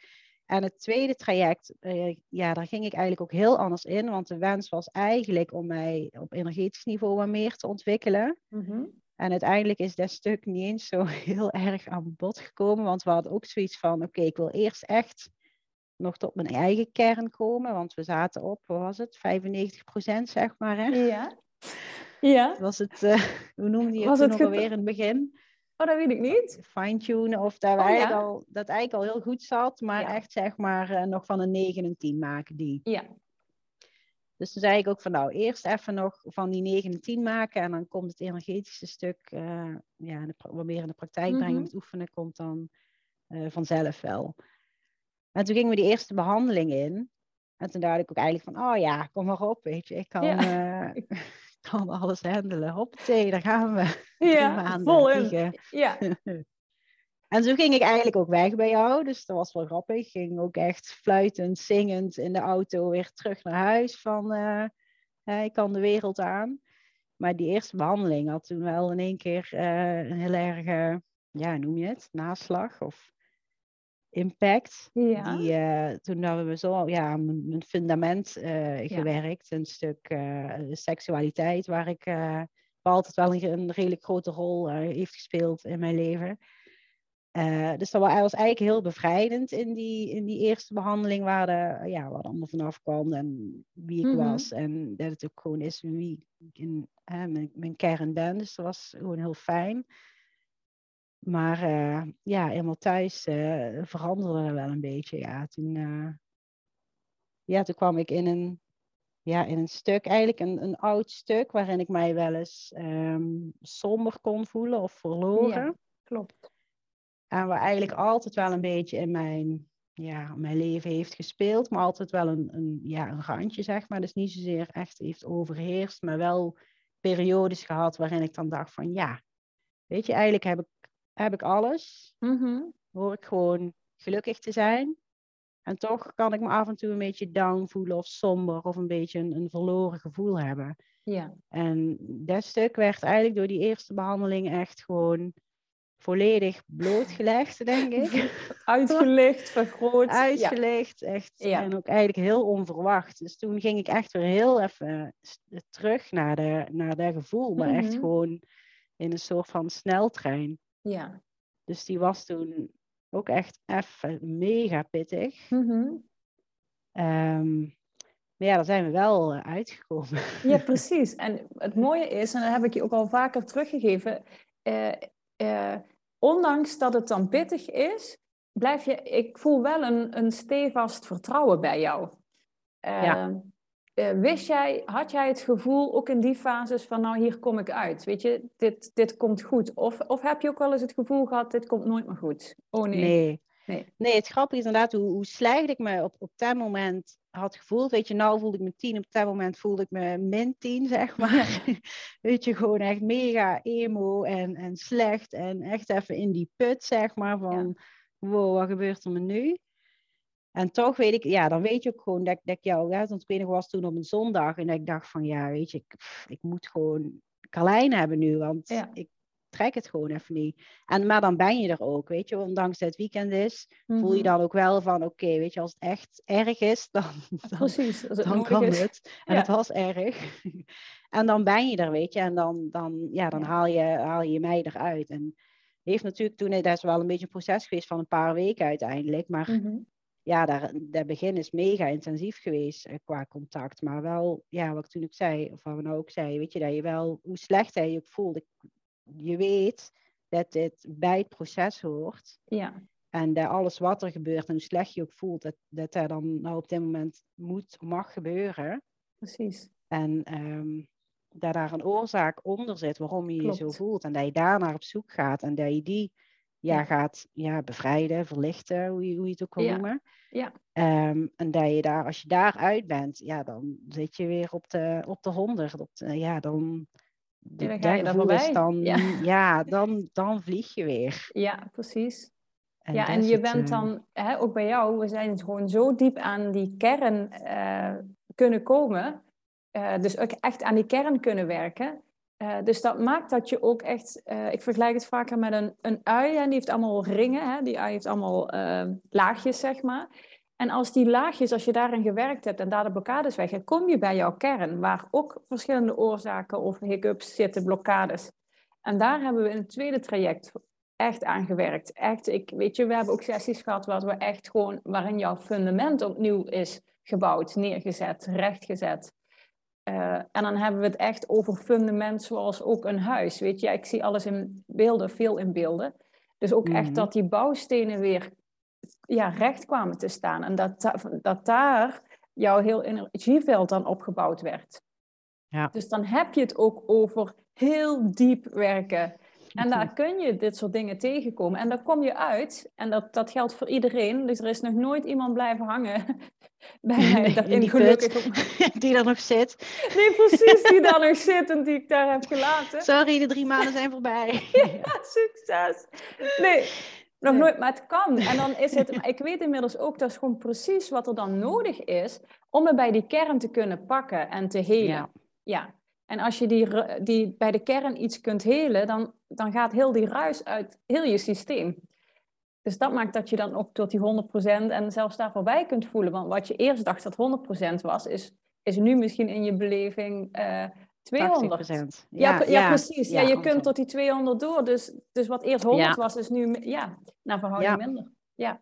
En het tweede traject, eh, ja, daar ging ik eigenlijk ook heel anders in, want de wens was eigenlijk om mij op energetisch niveau wat meer te ontwikkelen. Mhm. En uiteindelijk is dat stuk niet eens zo heel erg aan bod gekomen, want we hadden ook zoiets van, oké, ik wil eerst echt nog tot mijn eigen kern komen, want we zaten op, wat was het, 95% zeg maar, hè? Ja. Ja. Was het, eh, hoe noemde je het Was toen het nog alweer in het begin? Oh, dat weet ik niet. Fine-tunen of dat, oh, eigenlijk al, dat eigenlijk al heel goed zat, maar echt zeg maar uh, nog van een 9 en 10 maken die. Ja. Dus toen zei ik ook van nou, eerst even nog van die 9 en 10 maken en dan komt het energetische stuk, uh, ja, wat meer in de praktijk brengen mm met oefenen, komt dan uh, vanzelf wel. En toen gingen we die eerste behandeling in. En toen dacht ik ook eigenlijk van, oh ja, kom maar op, weet je. Ik kan, ja. uh, kan alles handelen. Hoppatee, daar gaan we. Ja, vol in. Ja. en zo ging ik eigenlijk ook weg bij jou. Dus dat was wel grappig. Ik ging ook echt fluitend, zingend in de auto weer terug naar huis. Van, uh, ik kan de wereld aan. Maar die eerste behandeling had toen wel in één keer een heel erg, ja, noem je het, naslag of impact. Ja. Die, uh, toen hebben we zo ja, mijn, fundament uh, gewerkt. Een stuk uh, seksualiteit, waar ik altijd wel een, een, redelijk grote rol heeft gespeeld in mijn leven. dus dat was eigenlijk heel bevrijdend in die, in die eerste behandeling, waar, de, ja, waar allemaal vanaf kwam en wie ik mm -hmm. was. En dat het ook gewoon is wie ik in mijn, mijn kern ben. Dus dat was gewoon heel fijn. Maar uh, ja, helemaal thuis uh, veranderde er wel een beetje. Ja. Toen, uh, ja, toen kwam ik in een, ja, in een stuk, eigenlijk een, een oud stuk, waarin ik mij wel eens um, somber kon voelen of verloren. Ja, klopt. En waar eigenlijk altijd wel een beetje in mijn, ja, mijn leven heeft gespeeld, maar altijd wel een, een, ja, een randje, zeg maar. Dus niet zozeer echt heeft overheerst, maar wel periodes gehad waarin ik dan dacht van ja, weet je, eigenlijk heb ik heb ik alles. Mm Hoor ik gewoon gelukkig te zijn. En toch kan ik me af en toe een beetje down voelen of somber of een beetje een, een verloren gevoel hebben. Ja. En dat stuk werd eigenlijk door die eerste behandeling echt gewoon volledig blootgelegd, denk ik. Uitgelicht, vergroot. Uitgelicht, echt. Ja. En ook eigenlijk heel onverwacht. Dus toen ging ik echt weer heel even terug naar, de, naar dat gevoel. Maar echt mhm. gewoon in een soort van sneltrein. Ja. Dus die was toen ook echt even mega pittig. Mm maar ja, daar zijn we wel eh, uitgekomen. Ja, precies. En het mooie is, en dat heb ik je ook al vaker teruggegeven, uh, uh, ondanks dat het dan pittig is, blijf je, ik voel wel een, een stevast vertrouwen bij jou. ja. Uh, wist jij, had jij het gevoel ook in die fases van nou hier kom ik uit, weet je, dit, dit komt goed? Of, of heb je ook wel eens het gevoel gehad, dit komt nooit meer goed? Oh nee. Nee, nee. nee het grappige is inderdaad hoe, hoe slecht ik me op, op dat moment had gevoeld. Weet je, nou voelde ik me tien, op dat moment voelde ik me min tien, zeg maar. weet je, gewoon echt mega emo en, en slecht en echt even in die put, zeg maar, van wow, wat gebeurt er me nu? En toch weet ik, ja, dan weet je ook gewoon dat, dat ik jou, ja, want ik weet nog, was toen op een zondag en dat ik dacht van, ja, weet je, ik, ik moet gewoon Carlijn hebben nu, want ik trek het gewoon even niet. En, maar dan ben je er ook, weet je, ondanks dat het weekend is, voel je mhm. dan ook wel van, oké, weet je, als het echt erg is, dan, dan, Precies, dan kan het. En het was erg. en dan ben je er, weet je, en dan, dan, ja, dan Haal, je, haal je mij eruit. En heeft natuurlijk toen, dat is wel een beetje een proces geweest van een paar weken uiteindelijk, maar... Mhm ja, daar, dat begin is mega intensief geweest eh, qua contact. Maar wel, ja, wat ik toen ook zei, of wat we nou ook zei, weet je, dat je wel, hoe slecht hij je ook voelt. Je weet dat dit bij het proces hoort. Ja. En dat alles wat er gebeurt en hoe slecht je ook voelt, dat dat, dat dan nou op dit moment moet, mag gebeuren. Precies. En um, dat daar een oorzaak onder zit waarom je je zo voelt. En dat je daar naar op zoek gaat en dat je die ja, gaat ja, bevrijden, verlichten, hoe je, hoe je het ook wil noemen. Ja. Um, en dat je daar, als je daaruit bent, ja, dan zit je weer op de, op de honderd. Op de, ja, dan, de, ja, dan ga je daar voorbij. Dan, ja. ja, dan, dan vlieg je weer. Ja, precies. En ja, en je bent eh, dan, hè, ook bij jou, we zijn gewoon zo diep aan die kern uh, kunnen komen. Uh, dus ook echt aan die kern kunnen werken. Uh, dus dat maakt dat je ook echt, uh, ik vergelijk het vaker met een, een ui, en die heeft allemaal ringen, hè? die ui heeft allemaal uh, laagjes, zeg maar. En als die laagjes, als je daarin gewerkt hebt en daar de blokkades weg kom je bij jouw kern, waar ook verschillende oorzaken of hiccups zitten, blokkades. En daar hebben we in het tweede traject echt aan gewerkt. Echt, ik, weet je, we hebben ook sessies gehad waar we echt gewoon, waarin jouw fundament opnieuw is gebouwd, neergezet, rechtgezet. Eh, en dan hebben we het echt over fundament zoals ook een huis. Weet je, ik zie alles in beelden, veel in beelden. Dus ook echt mhm. dat die bouwstenen weer ja, recht kwamen te staan. En dat, dat daar jouw heel energieveld dan opgebouwd werd. Ja. Dus dan heb je het ook over heel diep werken. En daar kun je dit soort dingen tegenkomen. En daar kom je uit. En dat, dat geldt voor iedereen. Dus er is nog nooit iemand blijven hangen bij mij. die gelukkig Die daar nog zit. Nee, precies. Die daar nog zit en die ik daar heb gelaten. Sorry, de drie maanden zijn voorbij. ja, succes. Nee, nog nooit, maar het kan. En dan is het, ik weet inmiddels ook, dat is gewoon precies wat er dan nodig is om het bij die kern te kunnen pakken en te helen. Ja. ja. En als je die, die bij de kern iets kunt helen, dan, dan gaat heel die ruis uit heel je systeem. Dus dat maakt dat je dan ook tot die 100% en zelfs daar voorbij kunt voelen. Want wat je eerst dacht dat 100% was, is, is nu misschien in je beleving uh, 200. Ja, ja, ja, precies. Ja, je kunt tot die 200 door. Dus, dus wat eerst 100 was, is nu ja, naar verhouding minder. Ja.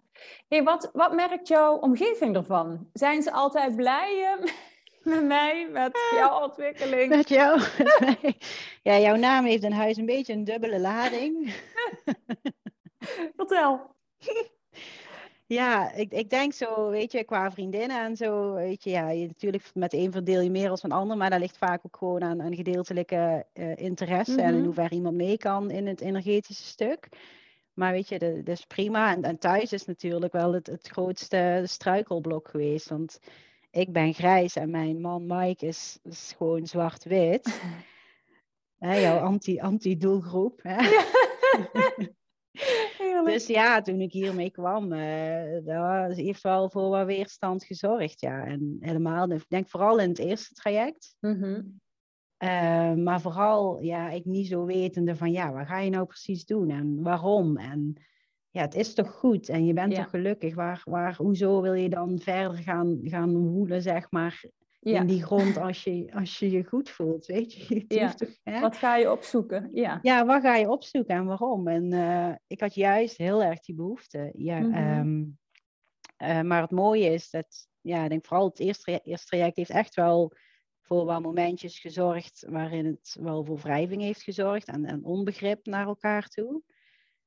Hey, wat, wat merkt jouw omgeving ervan? Zijn ze altijd blij? Met mij, met jouw ontwikkeling. Met jou. ja, jouw naam heeft in huis een beetje een dubbele lading. Vertel. Ja, ik, ik denk zo, weet je, qua vriendinnen en zo, weet je, ja, je, natuurlijk met een verdeel je meer als een ander, maar dat ligt vaak ook gewoon aan een gedeeltelijke uh, interesse en in mhm. hoeverre iemand mee kan in het energetische stuk. Maar weet je, dat, is prima. En, en, thuis is natuurlijk wel het, het grootste struikelblok geweest, want ik ben grijs en mijn man Mike is, is gewoon zwart-wit. jouw anti, anti-doelgroep. dus ja, toen ik hiermee kwam, uh, heeft wel voor wat weerstand gezorgd. Ja. En helemaal, ik denk vooral in het eerste traject. Mhm. Eh, maar vooral, ja, ik niet zo wetende van, ja, wat ga je nou precies doen en waarom? En ja, het is toch goed en je bent toch gelukkig. Waar, waar, hoezo wil je dan verder gaan, gaan woelen, zeg maar, in die grond als je, als je je goed voelt, weet je? ja. toch, Wat ga je opzoeken? Ja. ja, wat ga je opzoeken en waarom? En uh, ik had juist heel erg die behoefte. Ja, mm maar het mooie is dat, ja, ik denk vooral het eerste, eerste traject heeft echt wel voor wat momentjes gezorgd waarin het wel voor wrijving heeft gezorgd en, en onbegrip naar elkaar toe.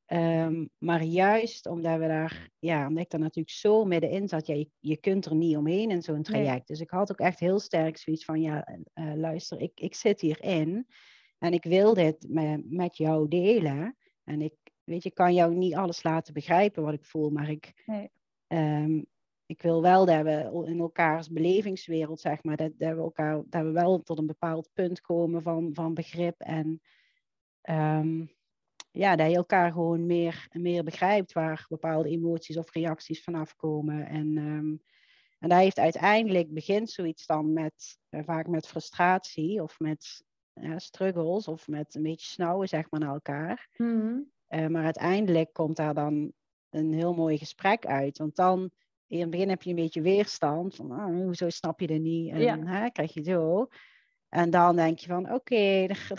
Ehm, maar juist omdat we daar, ja, omdat ik daar natuurlijk zo middenin zat, ja, je, je kunt er niet omheen in zo'n traject. Dus ik had ook echt heel sterk zoiets van, ja, uh, luister, ik, ik zit hierin en ik wil dit met, met jou delen. En ik, weet je, kan jou niet alles laten begrijpen wat ik voel, maar ik, nee. um, ik wil wel dat we in elkaars belevingswereld, zeg maar, dat, dat, we, elkaar, dat we wel tot een bepaald punt komen van, van begrip en... Um, ja, dat je elkaar gewoon meer, meer begrijpt waar bepaalde emoties of reacties vanaf komen. En, um, en dat heeft uiteindelijk begint zoiets dan met uh, vaak met frustratie of met struggles of met een beetje snauwen zeg maar naar elkaar. Mm maar uiteindelijk komt daar dan een heel mooi gesprek uit. Want dan in het begin heb je een beetje weerstand van oh, hoezo snap je er niet en hè, krijg je zo. En dan denk je van oké, er,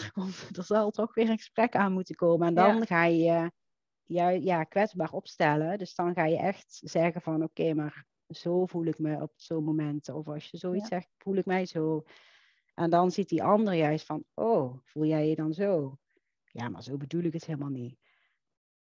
er, zal toch weer een gesprek aan moeten komen. En dan ga je je ja, kwetsbaar opstellen. Dus dan ga je echt zeggen van oké, maar zo voel ik me op zo'n moment. Of als je zoiets zegt, voel ik mij zo. En dan ziet die ander juist van, oh, voel jij je dan zo? Ja, maar zo bedoel ik het helemaal niet.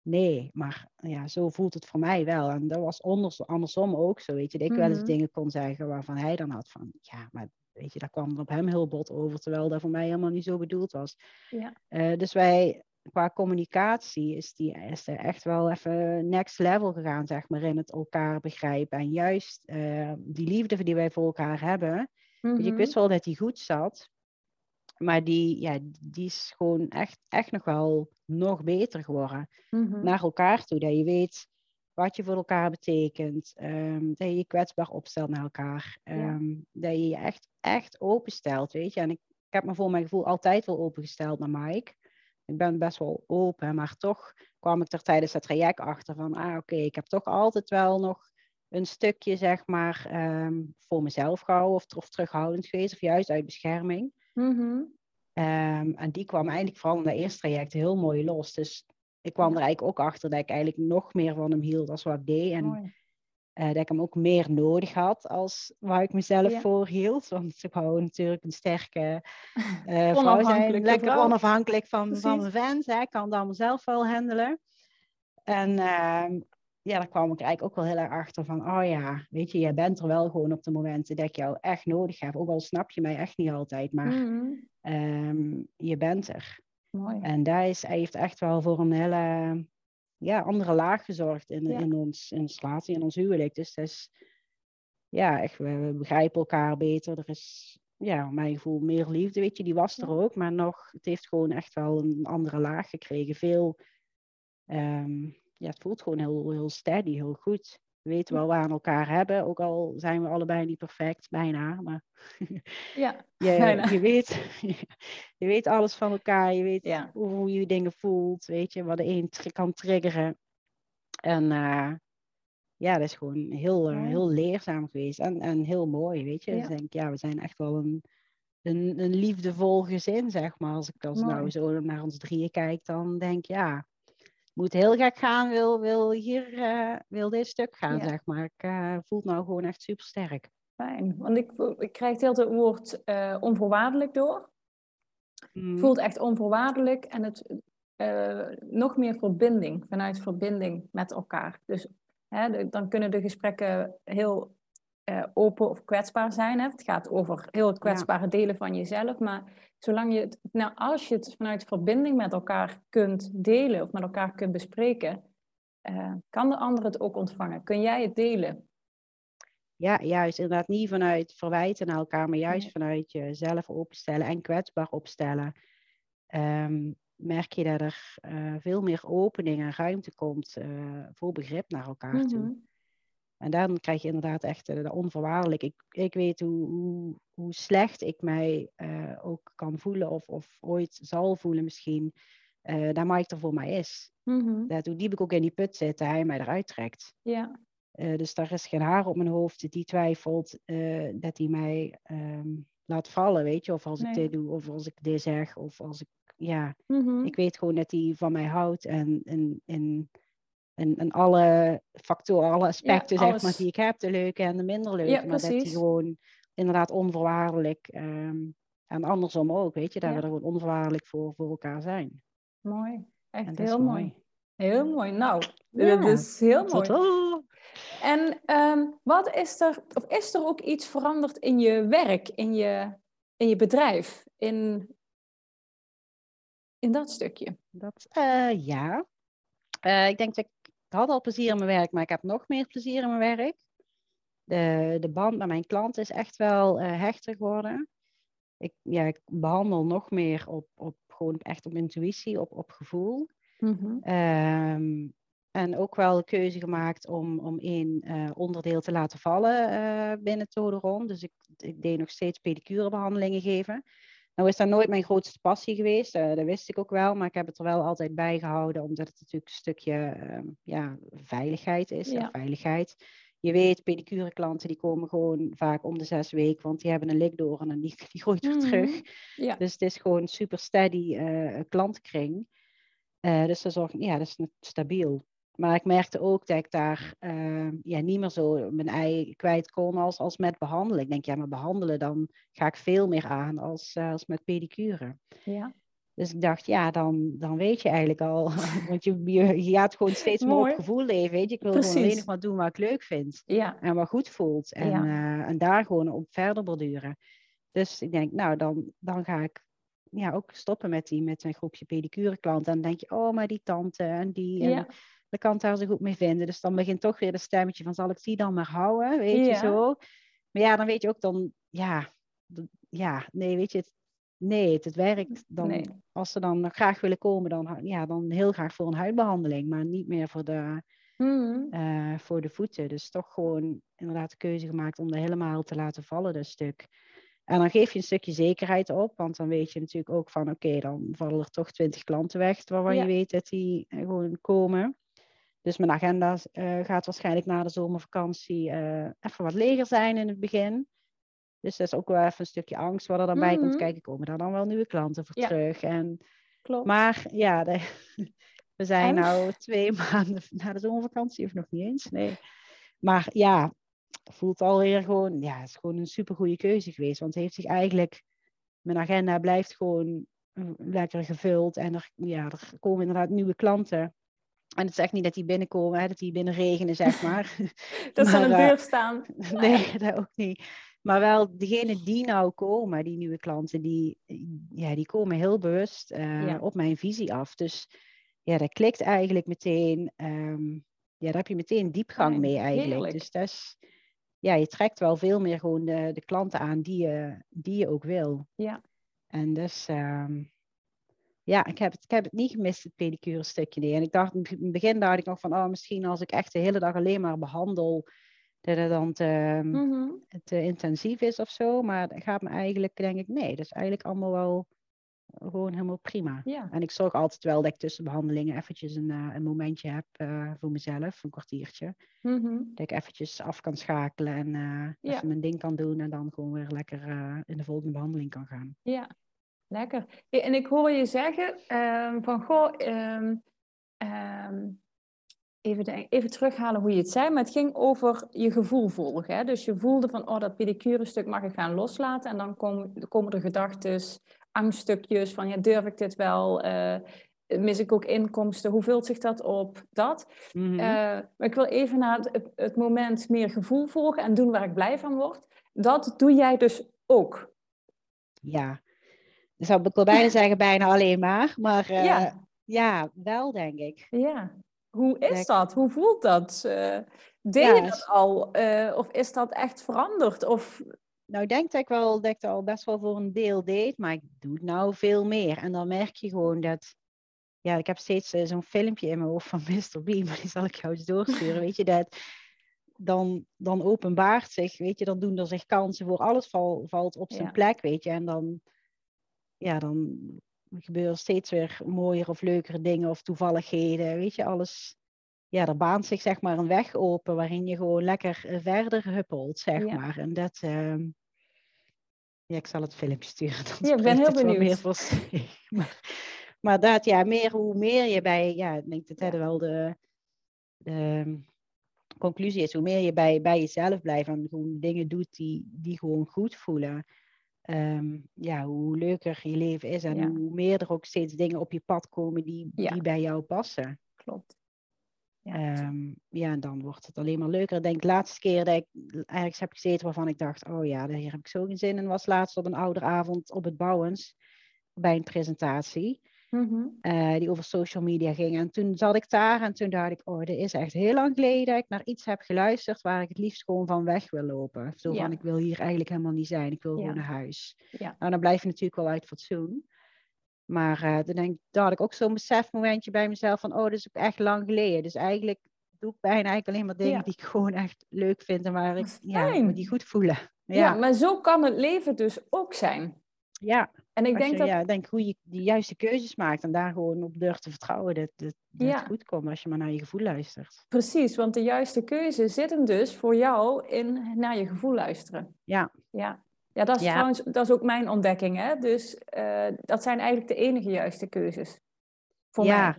Nee, maar ja, zo voelt het voor mij wel. En dat was andersom ook zo, weet je. Dat ik wel eens mhm. dingen kon zeggen waarvan hij dan had van, ja, maar weet je, daar kwam op hem heel bot over, terwijl dat voor mij helemaal niet zo bedoeld was. Ja. Uh, dus wij, qua communicatie, is, die, is er echt wel even next level gegaan, zeg maar, in het elkaar begrijpen. En juist uh, die liefde die wij voor elkaar hebben, mm ik wist wel dat die goed zat, maar die, ja, die is gewoon echt, echt nog wel nog beter geworden. Mm Naar elkaar toe, dat je weet wat je voor elkaar betekent. Um, dat je je kwetsbaar opstelt naar elkaar. Um, Dat je je echt, echt openstelt, weet je. En ik, ik heb me voor mijn gevoel altijd wel opengesteld naar Mike. Ik ben best wel open, maar toch kwam ik er tijdens het traject achter van, ah oké, ik heb toch altijd wel nog een stukje, zeg maar, um, voor mezelf gehouden of, of, terughoudend geweest, of juist uit bescherming. Mm en die kwam eigenlijk vooral in dat eerste traject heel mooi los. Dus ik kwam er eigenlijk ook achter dat ik eigenlijk nog meer van hem hield als wat ik deed. En Uh, dat ik hem ook meer nodig had als waar ik mezelf ja. voor hield. Want ze wou natuurlijk een sterke uh, vrouw zijn. Lekker onafhankelijk van, van mijn fans. Hè. Ik kan het allemaal zelf wel handelen. En uh, ja, daar kwam ik eigenlijk ook wel heel erg achter van, oh ja, weet je, jij bent er wel gewoon op de momenten dat ik jou echt nodig heb. Ook al snap je mij echt niet altijd, maar mm je bent er. Mooi. En daar is, hij heeft echt wel voor een hele ja, andere laag gezorgd in, in, ons, in ons relatie, in ons huwelijk. Dus dat is, ja, echt, we, begrijpen elkaar beter. Er is, ja, mijn gevoel, meer liefde, weet je, die was er ook. Maar nog, het heeft gewoon echt wel een andere laag gekregen. Veel, um, ja, het voelt gewoon heel, heel steady, heel goed. We weten wel waar we aan elkaar hebben, ook al zijn we allebei niet perfect, bijna. Maar ja, je, bijna. je, weet, je weet alles van elkaar, je weet hoe, je dingen voelt, weet je, wat de een kan triggeren. En uh, ja, dat is gewoon heel, uh, heel leerzaam geweest en, en heel mooi, weet je. Dus ik denk, ja, we zijn echt wel een, een, een liefdevol gezin, zeg maar. Als ik als nou zo naar ons drieën kijk, dan denk ik, ja, moet heel gek gaan, wil, wil hier, uh, wil dit stuk gaan, zeg maar. Ik uh, voel het nou gewoon echt super sterk. Fijn, want ik, ik krijg heel het woord uh, onvoorwaardelijk door. Mm. Voelt echt onvoorwaardelijk en het nog meer verbinding, vanuit verbinding met elkaar. Dus hè, dan kunnen de gesprekken heel uh, open of kwetsbaar zijn. Hè? Het gaat over heel het kwetsbare delen van jezelf. Maar zolang je het, nou, als je het vanuit verbinding met elkaar kunt delen of met elkaar kunt bespreken, uh, kan de ander het ook ontvangen. Kun jij het delen? Ja, juist. Inderdaad, niet vanuit verwijten naar elkaar, maar juist vanuit jezelf openstellen en kwetsbaar opstellen. Um, merk je dat er uh, veel meer opening en ruimte komt voor begrip naar elkaar toe. Mhm. En dan krijg je inderdaad echt uh, onvoorwaardelijk. Ik, ik weet hoe, hoe, hoe slecht ik mij uh, ook kan voelen of, of ooit zal voelen misschien. Uh, daar Mike er voor mij is. Dat, hoe diep ik ook in die put zit, hij mij eruit trekt. Ja. dus daar is geen haar op mijn hoofd die twijfelt dat hij mij um, laat vallen, weet je. Of als ik dit doe, of als ik dit zeg, of als ik, ja. Mm-hmm. Ik weet gewoon dat hij van mij houdt en, en, en en, en alle factoren, alle aspecten zeg maar, die ik heb, de leuke en de minder leuke. maar dat die gewoon inderdaad onvoorwaardelijk um, en andersom ook, weet je, dat we er gewoon onvoorwaardelijk voor, voor elkaar zijn. Mooi, echt heel mooi. Heel mooi. Nou, dat is heel mooi. En um, wat is er, of is er ook iets veranderd in je werk, in je, in je bedrijf, in, in dat stukje? Dat, uh, ja. Uh, ik denk dat ik had al plezier in mijn werk, maar ik heb nog meer plezier in mijn werk. De, de band met mijn klant is echt wel uh, hechter geworden. Ik, ja, ik behandel nog meer op, op gewoon echt op intuïtie, op, op gevoel. Mm-hmm. Um, en ook wel de keuze gemaakt om, om één uh, onderdeel te laten vallen uh, binnen Toderon. Dus ik, ik deed nog steeds pedicurebehandelingen geven. Nou is dat nooit mijn grootste passie geweest, uh, dat wist ik ook wel, maar ik heb het er wel altijd bij gehouden, omdat het natuurlijk een stukje uh, ja, veiligheid is. Ja. Veiligheid. Je weet, pedicure klanten die komen gewoon vaak om de zes weken, want die hebben een likdoorn en die, die groeit weer mhm. terug. Ja. Dus het is gewoon een super steady uh, klantenkring. dus dat, zorgt, ja, dat is stabiel. Maar ik merkte ook dat ik daar uh, ja, niet meer zo mijn ei kwijt kon als, als met behandelen. Ik denk, ja, maar behandelen, dan ga ik veel meer aan als, uh, als met pedicure. Ja. Dus ik dacht, ja, dan, dan weet je eigenlijk al. Want je, je, je gaat gewoon steeds meer op gevoel leven. Weet je? Ik wil Precies. gewoon alleen nog maar doen wat ik leuk vind. Ja. En wat goed voelt. En, ja. uh, en daar gewoon op verder borduren. Dus ik denk, nou, dan, dan ga ik ja, ook stoppen met, die, met mijn groepje pedicure klanten. En dan denk je, oh, maar die tante en die. En, ja de kant daar zo goed mee vinden. Dus dan begint toch weer de stemmetje van zal ik die dan maar houden, weet je zo. Maar ja, dan weet je ook dan, ja, ja, nee, weet je, het, nee, het, werkt dan, als ze dan graag willen komen, dan, ja, dan heel graag voor een huidbehandeling, maar niet meer voor de, mm. uh, voor de voeten. Dus toch gewoon inderdaad de keuze gemaakt om er helemaal te laten vallen, dat stuk. En dan geef je een stukje zekerheid op, want dan weet je natuurlijk ook van, oké, dan vallen er toch twintig klanten weg, waarvan je weet dat die eh, gewoon komen. Dus mijn agenda uh, gaat waarschijnlijk na de zomervakantie uh, even wat leger zijn in het begin. Dus dat is ook wel even een stukje angst wat er dan bij komt. Mhm. Kijken, komen daar dan wel nieuwe klanten voor terug? En, Klopt. Maar ja, de, we zijn nu twee maanden na de zomervakantie, of nog niet eens. Nee. Maar ja, voelt alweer gewoon, ja, het is gewoon een supergoeie keuze geweest. Want het heeft zich eigenlijk, mijn agenda blijft gewoon lekker gevuld. En er, ja, er komen inderdaad nieuwe klanten. En het is echt niet dat die binnenkomen, hè, dat die binnen regenen, zeg maar. dat ze aan de deur staan. nee, dat ook niet. Maar wel degene die nou komen, die nieuwe klanten, die, ja, die komen heel bewust uh, op mijn visie af. Dus ja, dat klikt eigenlijk meteen. Um, ja, daar heb je meteen diepgang mee eigenlijk. Heerlijk. Dus dat is, ja, je trekt wel veel meer gewoon de, de klanten aan die je, die je ook wil. Ja. En dus, um, ja, ik heb, het, ik heb het niet gemist, het pedicure stukje. Nee. En ik dacht, in het begin dacht ik nog van, oh, misschien als ik echt de hele dag alleen maar behandel, dat het dan te, mm te intensief is of zo. Maar dat gaat me eigenlijk, denk ik, nee, dat is eigenlijk allemaal wel gewoon helemaal prima. Ja. En ik zorg altijd wel dat ik tussen behandelingen eventjes een, uh, een momentje heb uh, voor mezelf, een kwartiertje. Mm-hmm. Dat ik eventjes af kan schakelen en uh, ja. even mijn ding kan doen en dan gewoon weer lekker in de volgende behandeling kan gaan. Ja, lekker. En ik hoor je zeggen um, van, goh, um, um, even, even terughalen hoe je het zei, maar het ging over je gevoel volgen. Hè? Dus je voelde van, oh, dat pedicure stuk mag ik gaan loslaten. En dan komen, komen er gedachten, angststukjes van, ja, durf ik dit wel? Uh, mis ik ook inkomsten? Hoe vult zich dat op? Dat. Mm-hmm. uh, maar ik wil even naar het, het, moment meer gevoel volgen en doen waar ik blij van word. Dat doe jij dus ook. Ja, dat zou ik wel bijna zeggen, bijna alleen maar. Maar uh, ja. ja, wel denk ik. Ja, hoe is dat? Hoe voelt dat? Uh, deed ja, je dat al? Uh, of is dat echt veranderd? Of... Nou, ik denk dat ik wel dat ik het al best wel voor een deel deed, maar ik doe het nou veel meer. En dan merk je gewoon dat... Ja, ik heb steeds uh, zo'n filmpje in mijn hoofd van Mr. Bean, maar die zal ik jou eens doorsturen. weet je, dat dan, dan openbaart zich, weet je, dan doen er zich kansen voor alles val, valt op zijn ja. plek, weet je. En dan, ja, dan gebeuren steeds weer mooiere of leukere dingen of toevalligheden. Weet je, alles. Ja, er baant zich zeg maar een weg open waarin je gewoon lekker eh, verder huppelt, zeg ja. maar. En dat. Uh... Ja, ik zal het filmpje sturen. Ja, ik ben heel benieuwd. Meer voor maar, maar dat, ja, meer, hoe meer je bij. Ja, ik denk dat dat ja. wel de, de conclusie is. Hoe meer je bij, bij jezelf blijft en gewoon dingen doet die, die gewoon goed voelen um, ja, hoe leuker je leven is en ja. hoe meer er ook steeds dingen op je pad komen die, die bij jou passen. Klopt. Ja, um, ja, en dan wordt het alleen maar leuker. Ik denk de laatste keer dat ik ergens heb gezeten waarvan ik dacht, oh ja, hier heb ik zo geen zin in, was laatst op een ouderavond op het Bouwens bij een presentatie. Mm-hmm. Uh, die over social media ging. En toen zat ik daar en toen dacht ik, oh, dit is echt heel lang geleden dat ik naar iets heb geluisterd waar ik het liefst gewoon van weg wil lopen. Zo ja. van, ik wil hier eigenlijk helemaal niet zijn, ik wil ja. gewoon naar huis. Ja. Nou, dan blijf je natuurlijk wel uit fatsoen. Maar uh, dan denk, daar had ik ook zo'n besefmomentje bij mezelf van, oh, dat is ook echt lang geleden. Dus eigenlijk doe ik bijna eigenlijk alleen maar dingen die ik gewoon echt leuk vind en waar ik ja, die goed voelen. Ja. maar zo kan het leven dus ook zijn. Ja. En ik denk je, dat... Ja, denk hoe je de juiste keuzes maakt en daar gewoon op durft te vertrouwen dat, dat, dat het goed komt als je maar naar je gevoel luistert. Precies, want de juiste keuze zit hem dus voor jou in naar je gevoel luisteren. Ja. Ja, ja dat is ja. trouwens dat is ook mijn ontdekking. Hè? Dus uh, dat zijn eigenlijk de enige juiste keuzes. Voor ja. mij.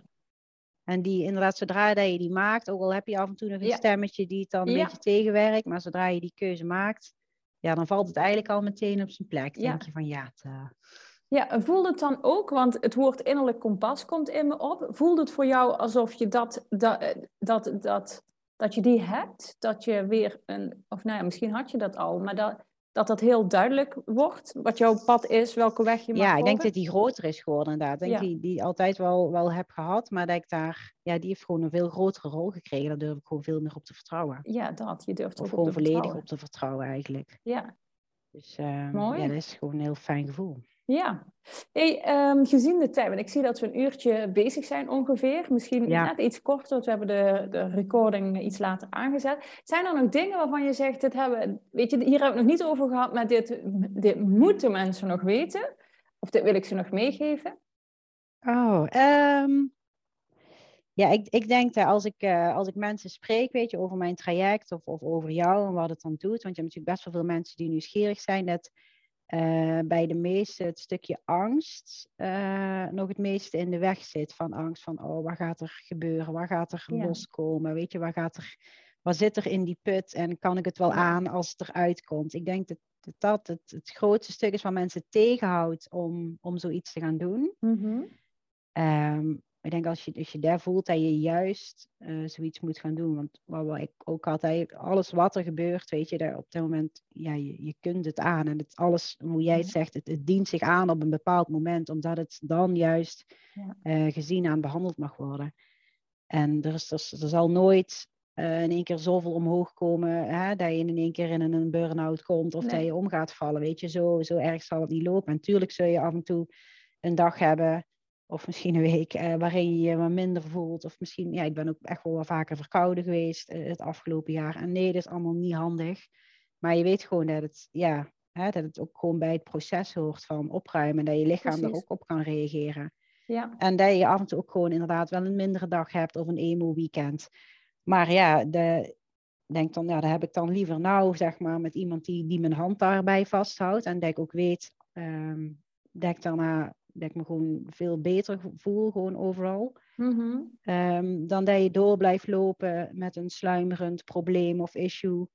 En die inderdaad, zodra dat je die maakt, ook al heb je af en toe nog een ja. stemmetje die het dan een beetje tegenwerkt, maar zodra je die keuze maakt, ja, dan valt het eigenlijk al meteen op zijn plek. Dan denk je van ja, het, uh... Ja, voelt het dan ook, want het woord innerlijk kompas komt in me op. Voelt het voor jou alsof je dat, dat, dat, dat, dat je die hebt? Dat je weer een, of nou ja, misschien had je dat al, maar dat, dat dat heel duidelijk wordt, wat jouw pad is, welke weg je mag Ja, ik denk dat die groter is geworden inderdaad. Ik denk ja. die, die altijd wel, wel heb gehad, maar dat ik daar, ja, die heeft gewoon een veel grotere rol gekregen. Daar durf ik gewoon veel meer op te vertrouwen. Ja, dat, je durft of op gewoon volledig vertrouwen. op te vertrouwen eigenlijk. Ja. Dus uh, Mooi. ja, dat is gewoon een heel fijn gevoel. Ja. Hey, um, gezien de tijd, want ik zie dat we een uurtje bezig zijn ongeveer. Misschien ja. net iets korter, want we hebben de, de recording iets later aangezet. Zijn er nog dingen waarvan je zegt, dit hebben, weet je, hier hebben we het nog niet over gehad, maar dit, dit moeten mensen nog weten? Of dit wil ik ze nog meegeven? Oh, um, ja, ik, ik denk dat als ik, uh, als ik mensen spreek, weet je, over mijn traject of, of over jou en wat het dan doet, want je hebt natuurlijk best wel veel mensen die nieuwsgierig zijn, dat uh, bij de meeste het stukje angst uh, nog het meeste in de weg zit. Van angst van, oh, wat gaat er gebeuren? Waar gaat er ja. loskomen? Weet je, waar gaat er, wat zit er in die put en kan ik het wel aan als het eruit komt? Ik denk dat dat het, het grootste stuk is wat mensen tegenhoudt om, om zoiets te gaan doen. Mm ik denk als je, als je daar voelt dat je juist uh, zoiets moet gaan doen. Want wat, wat, ik ook altijd, alles wat er gebeurt, weet je, daar op dat moment, ja, je, je kunt het aan. En het alles, hoe jij het zegt, het, het dient zich aan op een bepaald moment, omdat het dan juist ja. uh, gezien en behandeld mag worden. En er, is, er, er zal nooit uh, in één keer zoveel omhoog komen, hè, dat je in één keer in een burn-out komt of dat je om gaat vallen. Weet je, zo, zo erg zal het niet lopen. En natuurlijk zul je af en toe een dag hebben of misschien een week uh, waarin je je wat minder voelt. Of misschien, ja, ik ben ook echt wel wat vaker verkouden geweest uh, het afgelopen jaar. En nee, dat is allemaal niet handig. Maar je weet gewoon dat het, ja, hè, dat het ook gewoon bij het proces hoort van opruimen. Dat je lichaam er ook op kan reageren. Ja. En dat je af en toe ook gewoon inderdaad wel een mindere dag hebt of een emo-weekend. Maar ja, de, denk dan, ja, daar heb ik dan liever nou, zeg maar, met iemand die, die mijn hand daarbij vasthoudt. En dat ik ook weet, um, dat ik daarna dat ik me gewoon veel beter voel, gewoon overal. Mm dan dat je door blijft lopen met een sluimerend probleem of issue.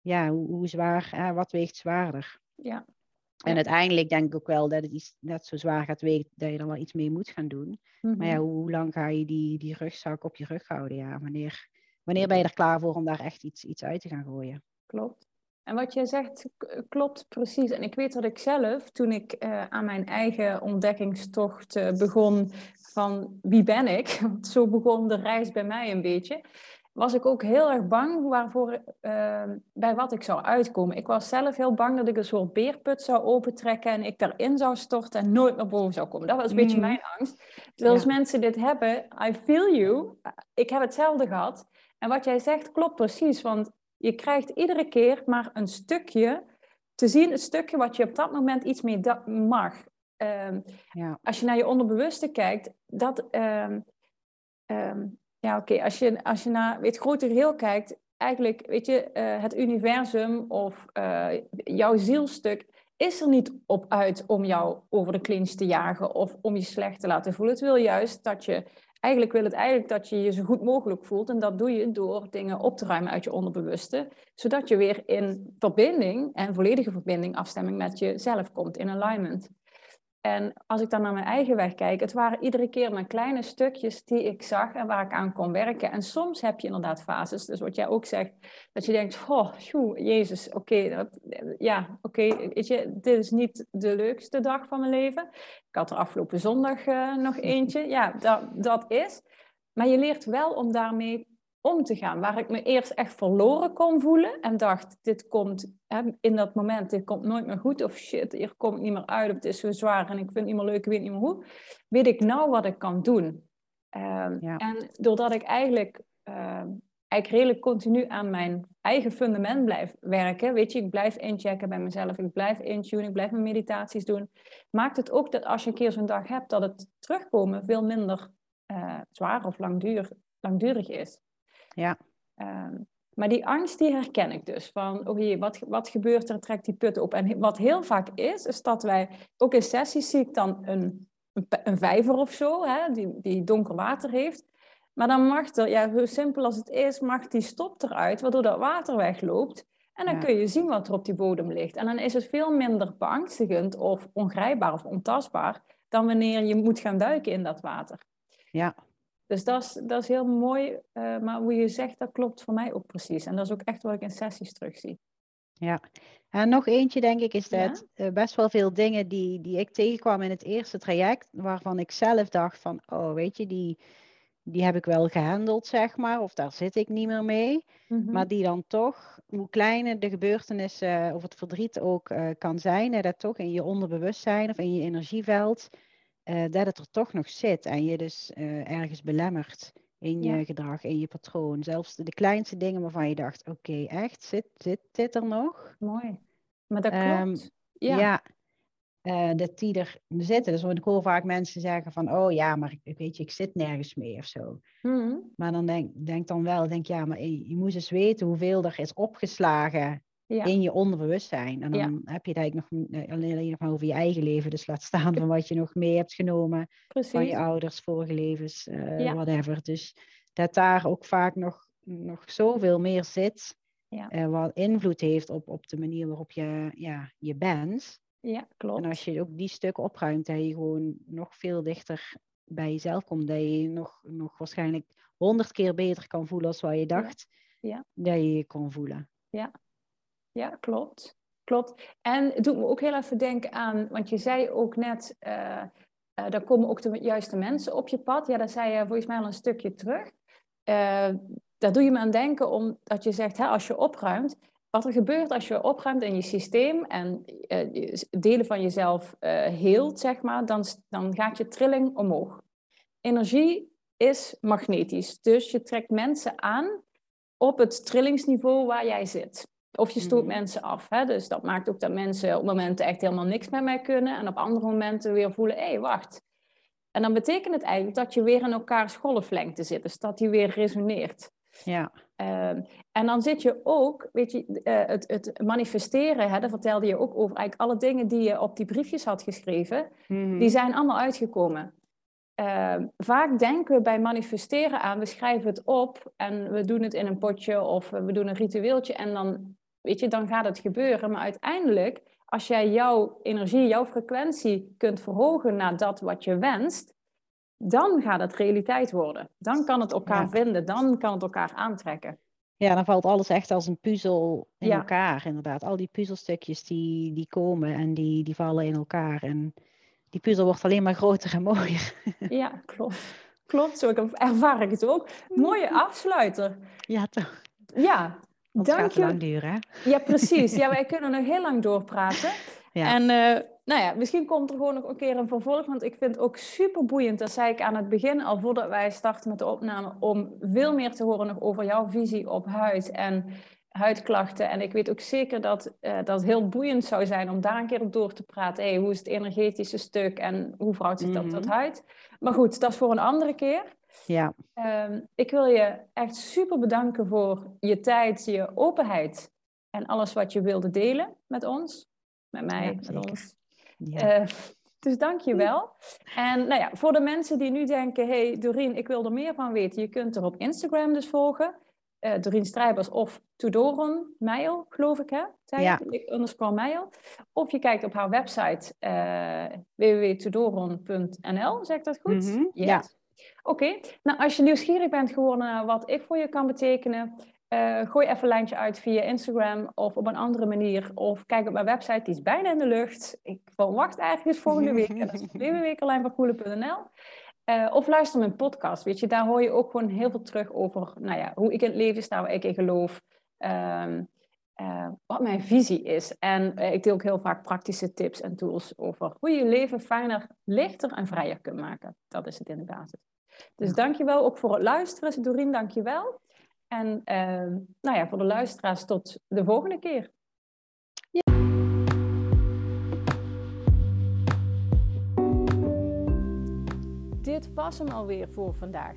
Ja, hoe, hoe zwaar, wat weegt zwaarder? Ja. En uiteindelijk denk ik ook wel dat het net zo zwaar gaat wegen dat je er wel iets mee moet gaan doen. Maar ja, mhm. hoe, hoe, lang ga je die, die rugzak op je rug houden? Ja, wanneer, wanneer ben je er klaar voor om daar echt iets, iets uit te gaan gooien? Klopt. En wat jij zegt klopt precies. En ik weet dat ik zelf, toen ik uh, aan mijn eigen ontdekkingstocht uh, begon van wie ben ik, want zo begon de reis bij mij een beetje, was ik ook heel erg bang waarvoor, uh, bij wat ik zou uitkomen. Ik was zelf heel bang dat ik een soort beerput zou opentrekken en ik daarin zou storten en nooit meer boven zou komen. Dat was een beetje mm. mijn angst. Dus als mensen dit hebben, I feel you. Ik heb hetzelfde gehad. En wat jij zegt klopt precies, want je krijgt iedere keer maar een stukje te zien, een stukje wat je op dat moment iets mee mag. Um, ja. Als je naar je onderbewuste kijkt, dat. Um, um, ja, oké, als, je, als je naar het grotere geheel kijkt, eigenlijk, weet je, uh, het universum of uh, jouw zielstuk is er niet op uit om jou over de clinch te jagen of om je slecht te laten voelen. Het wil juist dat je eigenlijk wil het eigenlijk dat je je zo goed mogelijk voelt. En dat doe je door dingen op te ruimen uit je onderbewuste. Zodat je weer in verbinding en volledige verbinding, afstemming met jezelf komt, in alignment. En als ik dan naar mijn eigen weg kijk, het waren iedere keer maar kleine stukjes die ik zag en waar ik aan kon werken. En soms heb je inderdaad fases, dus wat jij ook zegt, dat je denkt, oh, joe, Jezus, oké, ja, oké, weet je, dit is niet de leukste dag van mijn leven. Ik had er afgelopen zondag uh, nog eentje, ja, dat, dat is. Maar je leert wel om daarmee om te gaan. Waar ik me eerst echt verloren kon voelen en dacht, dit komt hè, in dat moment, dit komt nooit meer goed. Of shit, hier kom ik niet meer uit. Of het is zo zwaar en ik vind het niet meer leuk, ik weet niet meer hoe. Weet ik nou wat ik kan doen. Ehm, en doordat ik eigenlijk, uh, eigenlijk redelijk continu aan mijn eigen fundament blijf werken, weet je, ik blijf inchecken bij mezelf, ik blijf intunen, ik blijf mijn meditaties doen, maakt het ook dat als je een keer zo'n dag hebt, dat het terugkomen veel minder uh, zwaar of langdurig, langdurig is. Ja. Ehm, maar die angst die herken ik dus. Van, jee, wat, wat gebeurt er? Trekt die put op. En wat heel vaak is, is dat wij... Ook in sessies zie ik dan een, een, een vijver of zo, hè, die, die donker water heeft. Maar dan mag er, ja, zo simpel als het is, mag die stop eruit, waardoor dat water wegloopt. En dan kun je zien wat er op die bodem ligt. En dan is het veel minder beangstigend of ongrijpbaar of ontastbaar dan wanneer je moet gaan duiken in dat water. Ja. Dus dat is, dat is heel mooi. Uh, maar hoe je zegt, dat klopt voor mij ook precies. En dat is ook echt wat ik in sessies terugzie. Ja, en nog eentje denk ik is dat uh, best wel veel dingen die, die ik tegenkwam in het eerste traject, waarvan ik zelf dacht van, oh weet je, die, die heb ik wel gehandeld, zeg maar, of daar zit ik niet meer mee. Mm-hmm. Maar die dan toch, hoe kleiner de gebeurtenissen of het verdriet ook uh, kan zijn, hè, dat toch in je onderbewustzijn of in je energieveld uh, dat het er toch nog zit en je dus uh, ergens belemmert in je gedrag, in je patroon. Zelfs de, kleinste dingen waarvan je dacht, oké, echt, zit, zit dit er nog? Mooi. Maar dat klopt. Um, ja. ja. Uh, dat die er zitten. Dus ik hoor vaak mensen zeggen van, oh ja, maar ik, weet je, ik zit nergens mee of zo. Mm Maar dan denk, denk dan wel, denk ja, maar je, je moet eens weten hoeveel er is opgeslagen in je onderbewustzijn. En dan heb je het eigenlijk nog eh, alleen nog maar over je eigen leven. Dus laat staan van wat je nog mee hebt genomen van je ouders, vorige levens, uh, whatever. Dus dat daar ook vaak nog nog zoveel meer zit. Ja. Uh, wat invloed heeft op, op de manier waarop je, ja, je bent. Ja, klopt. En als je ook die stukken opruimt, dat je gewoon nog veel dichter bij jezelf komt. Dat je nog, nog waarschijnlijk honderd keer beter kan voelen als wat je dacht ja. dat je je kon voelen. Ja, ja klopt. Klopt. En het doet me ook heel even denken aan, want je zei ook net, uh, uh, dan komen ook de juiste mensen op je pad. Ja, dat zei je volgens mij al een stukje terug. Uh, daar doe je me aan denken omdat je zegt, hè, als je opruimt, wat er gebeurt als je opruimt in je systeem en delen van jezelf heelt, zeg maar, dan, dan gaat je trilling omhoog. Energie is magnetisch, dus je trekt mensen aan op het trillingsniveau waar jij zit. Of je stoot mhm. mensen af. Hè? Dus dat maakt ook dat mensen op momenten echt helemaal niks met mij kunnen. En op andere momenten weer voelen, hé, hey, wacht. En dan betekent het eigenlijk dat je weer in elkaars golflengte zit. Dus dat die weer resoneert. Ja. Ehm, en dan zit je ook, weet je, uh, het, het, manifesteren, hè, daar vertelde je ook over. Eigenlijk alle dingen die je op die briefjes had geschreven, mhm. die zijn allemaal uitgekomen. Ehm, vaak denken we bij manifesteren aan, we schrijven het op en we doen het in een potje of we doen een ritueeltje en dan, weet je, dan gaat het gebeuren. Maar uiteindelijk, als jij jouw energie, jouw frequentie kunt verhogen naar dat wat je wenst, dan gaat het realiteit worden. Dan kan het elkaar vinden, dan kan het elkaar aantrekken. Ja, dan valt alles echt als een puzzel in elkaar, inderdaad. Al die puzzelstukjes die, die komen en die, die vallen in elkaar. En die puzzel wordt alleen maar groter en mooier. Ja, klopt. Klopt, zo ervaar ik het ook. Mooie afsluiter. Ja, toch? Ja, dank het gaat je. lang duren? Ja, precies. Ja, wij kunnen nog heel lang doorpraten. Ja. En uh, nou ja, misschien komt er gewoon nog een keer een vervolg, want ik vind het ook super boeiend, dat zei ik aan het begin al voordat wij starten met de opname, om veel meer te horen nog over jouw visie op huid en huidklachten. En ik weet ook zeker dat uh, dat heel boeiend zou zijn om daar een keer op door te praten. Hey, hoe is het energetische stuk en hoe verhoudt zich dat mm tot huid? Maar goed, dat is voor een andere keer. Ja. Um, ik wil je echt super bedanken voor je tijd, je openheid en alles wat je wilde delen met ons, met mij, ja, met ons. Ja. Uh, dus dank je wel. En nou ja, voor de mensen die nu denken, hey Doreen, ik wil er meer van weten, je kunt er op Instagram dus volgen uh, Doreen Strijbers of Tudoron Meijel, geloof ik, hè? Zij ja. underscore Meijel. Of je kijkt op haar website uh, www.tudoron.nl, zeg ik dat goed? Mhm, ja. Oké, nou als je nieuwsgierig bent geworden naar wat ik voor je kan betekenen, uh, gooi even een lijntje uit via Instagram of op een andere manier. Of kijk op mijn website, die is bijna in de lucht. Ik verwacht eigenlijk volgende week. en dat is www.carlijnvankoelen.nl. Uh, of luister mijn podcast, weet je, daar hoor je ook gewoon heel veel terug over, nou ja, hoe ik in het leven sta, waar ik in geloof, uh, uh, wat mijn visie is. En eh, ik deel ook heel vaak praktische tips en tools over hoe je je leven fijner, lichter en vrijer kunt maken. Dat is het in de basis. Dus ja. dankjewel ook voor het luisteren, Doreen, dankjewel. En ehm, nou ja, voor de luisteraars tot de volgende keer. dit was hem alweer voor vandaag.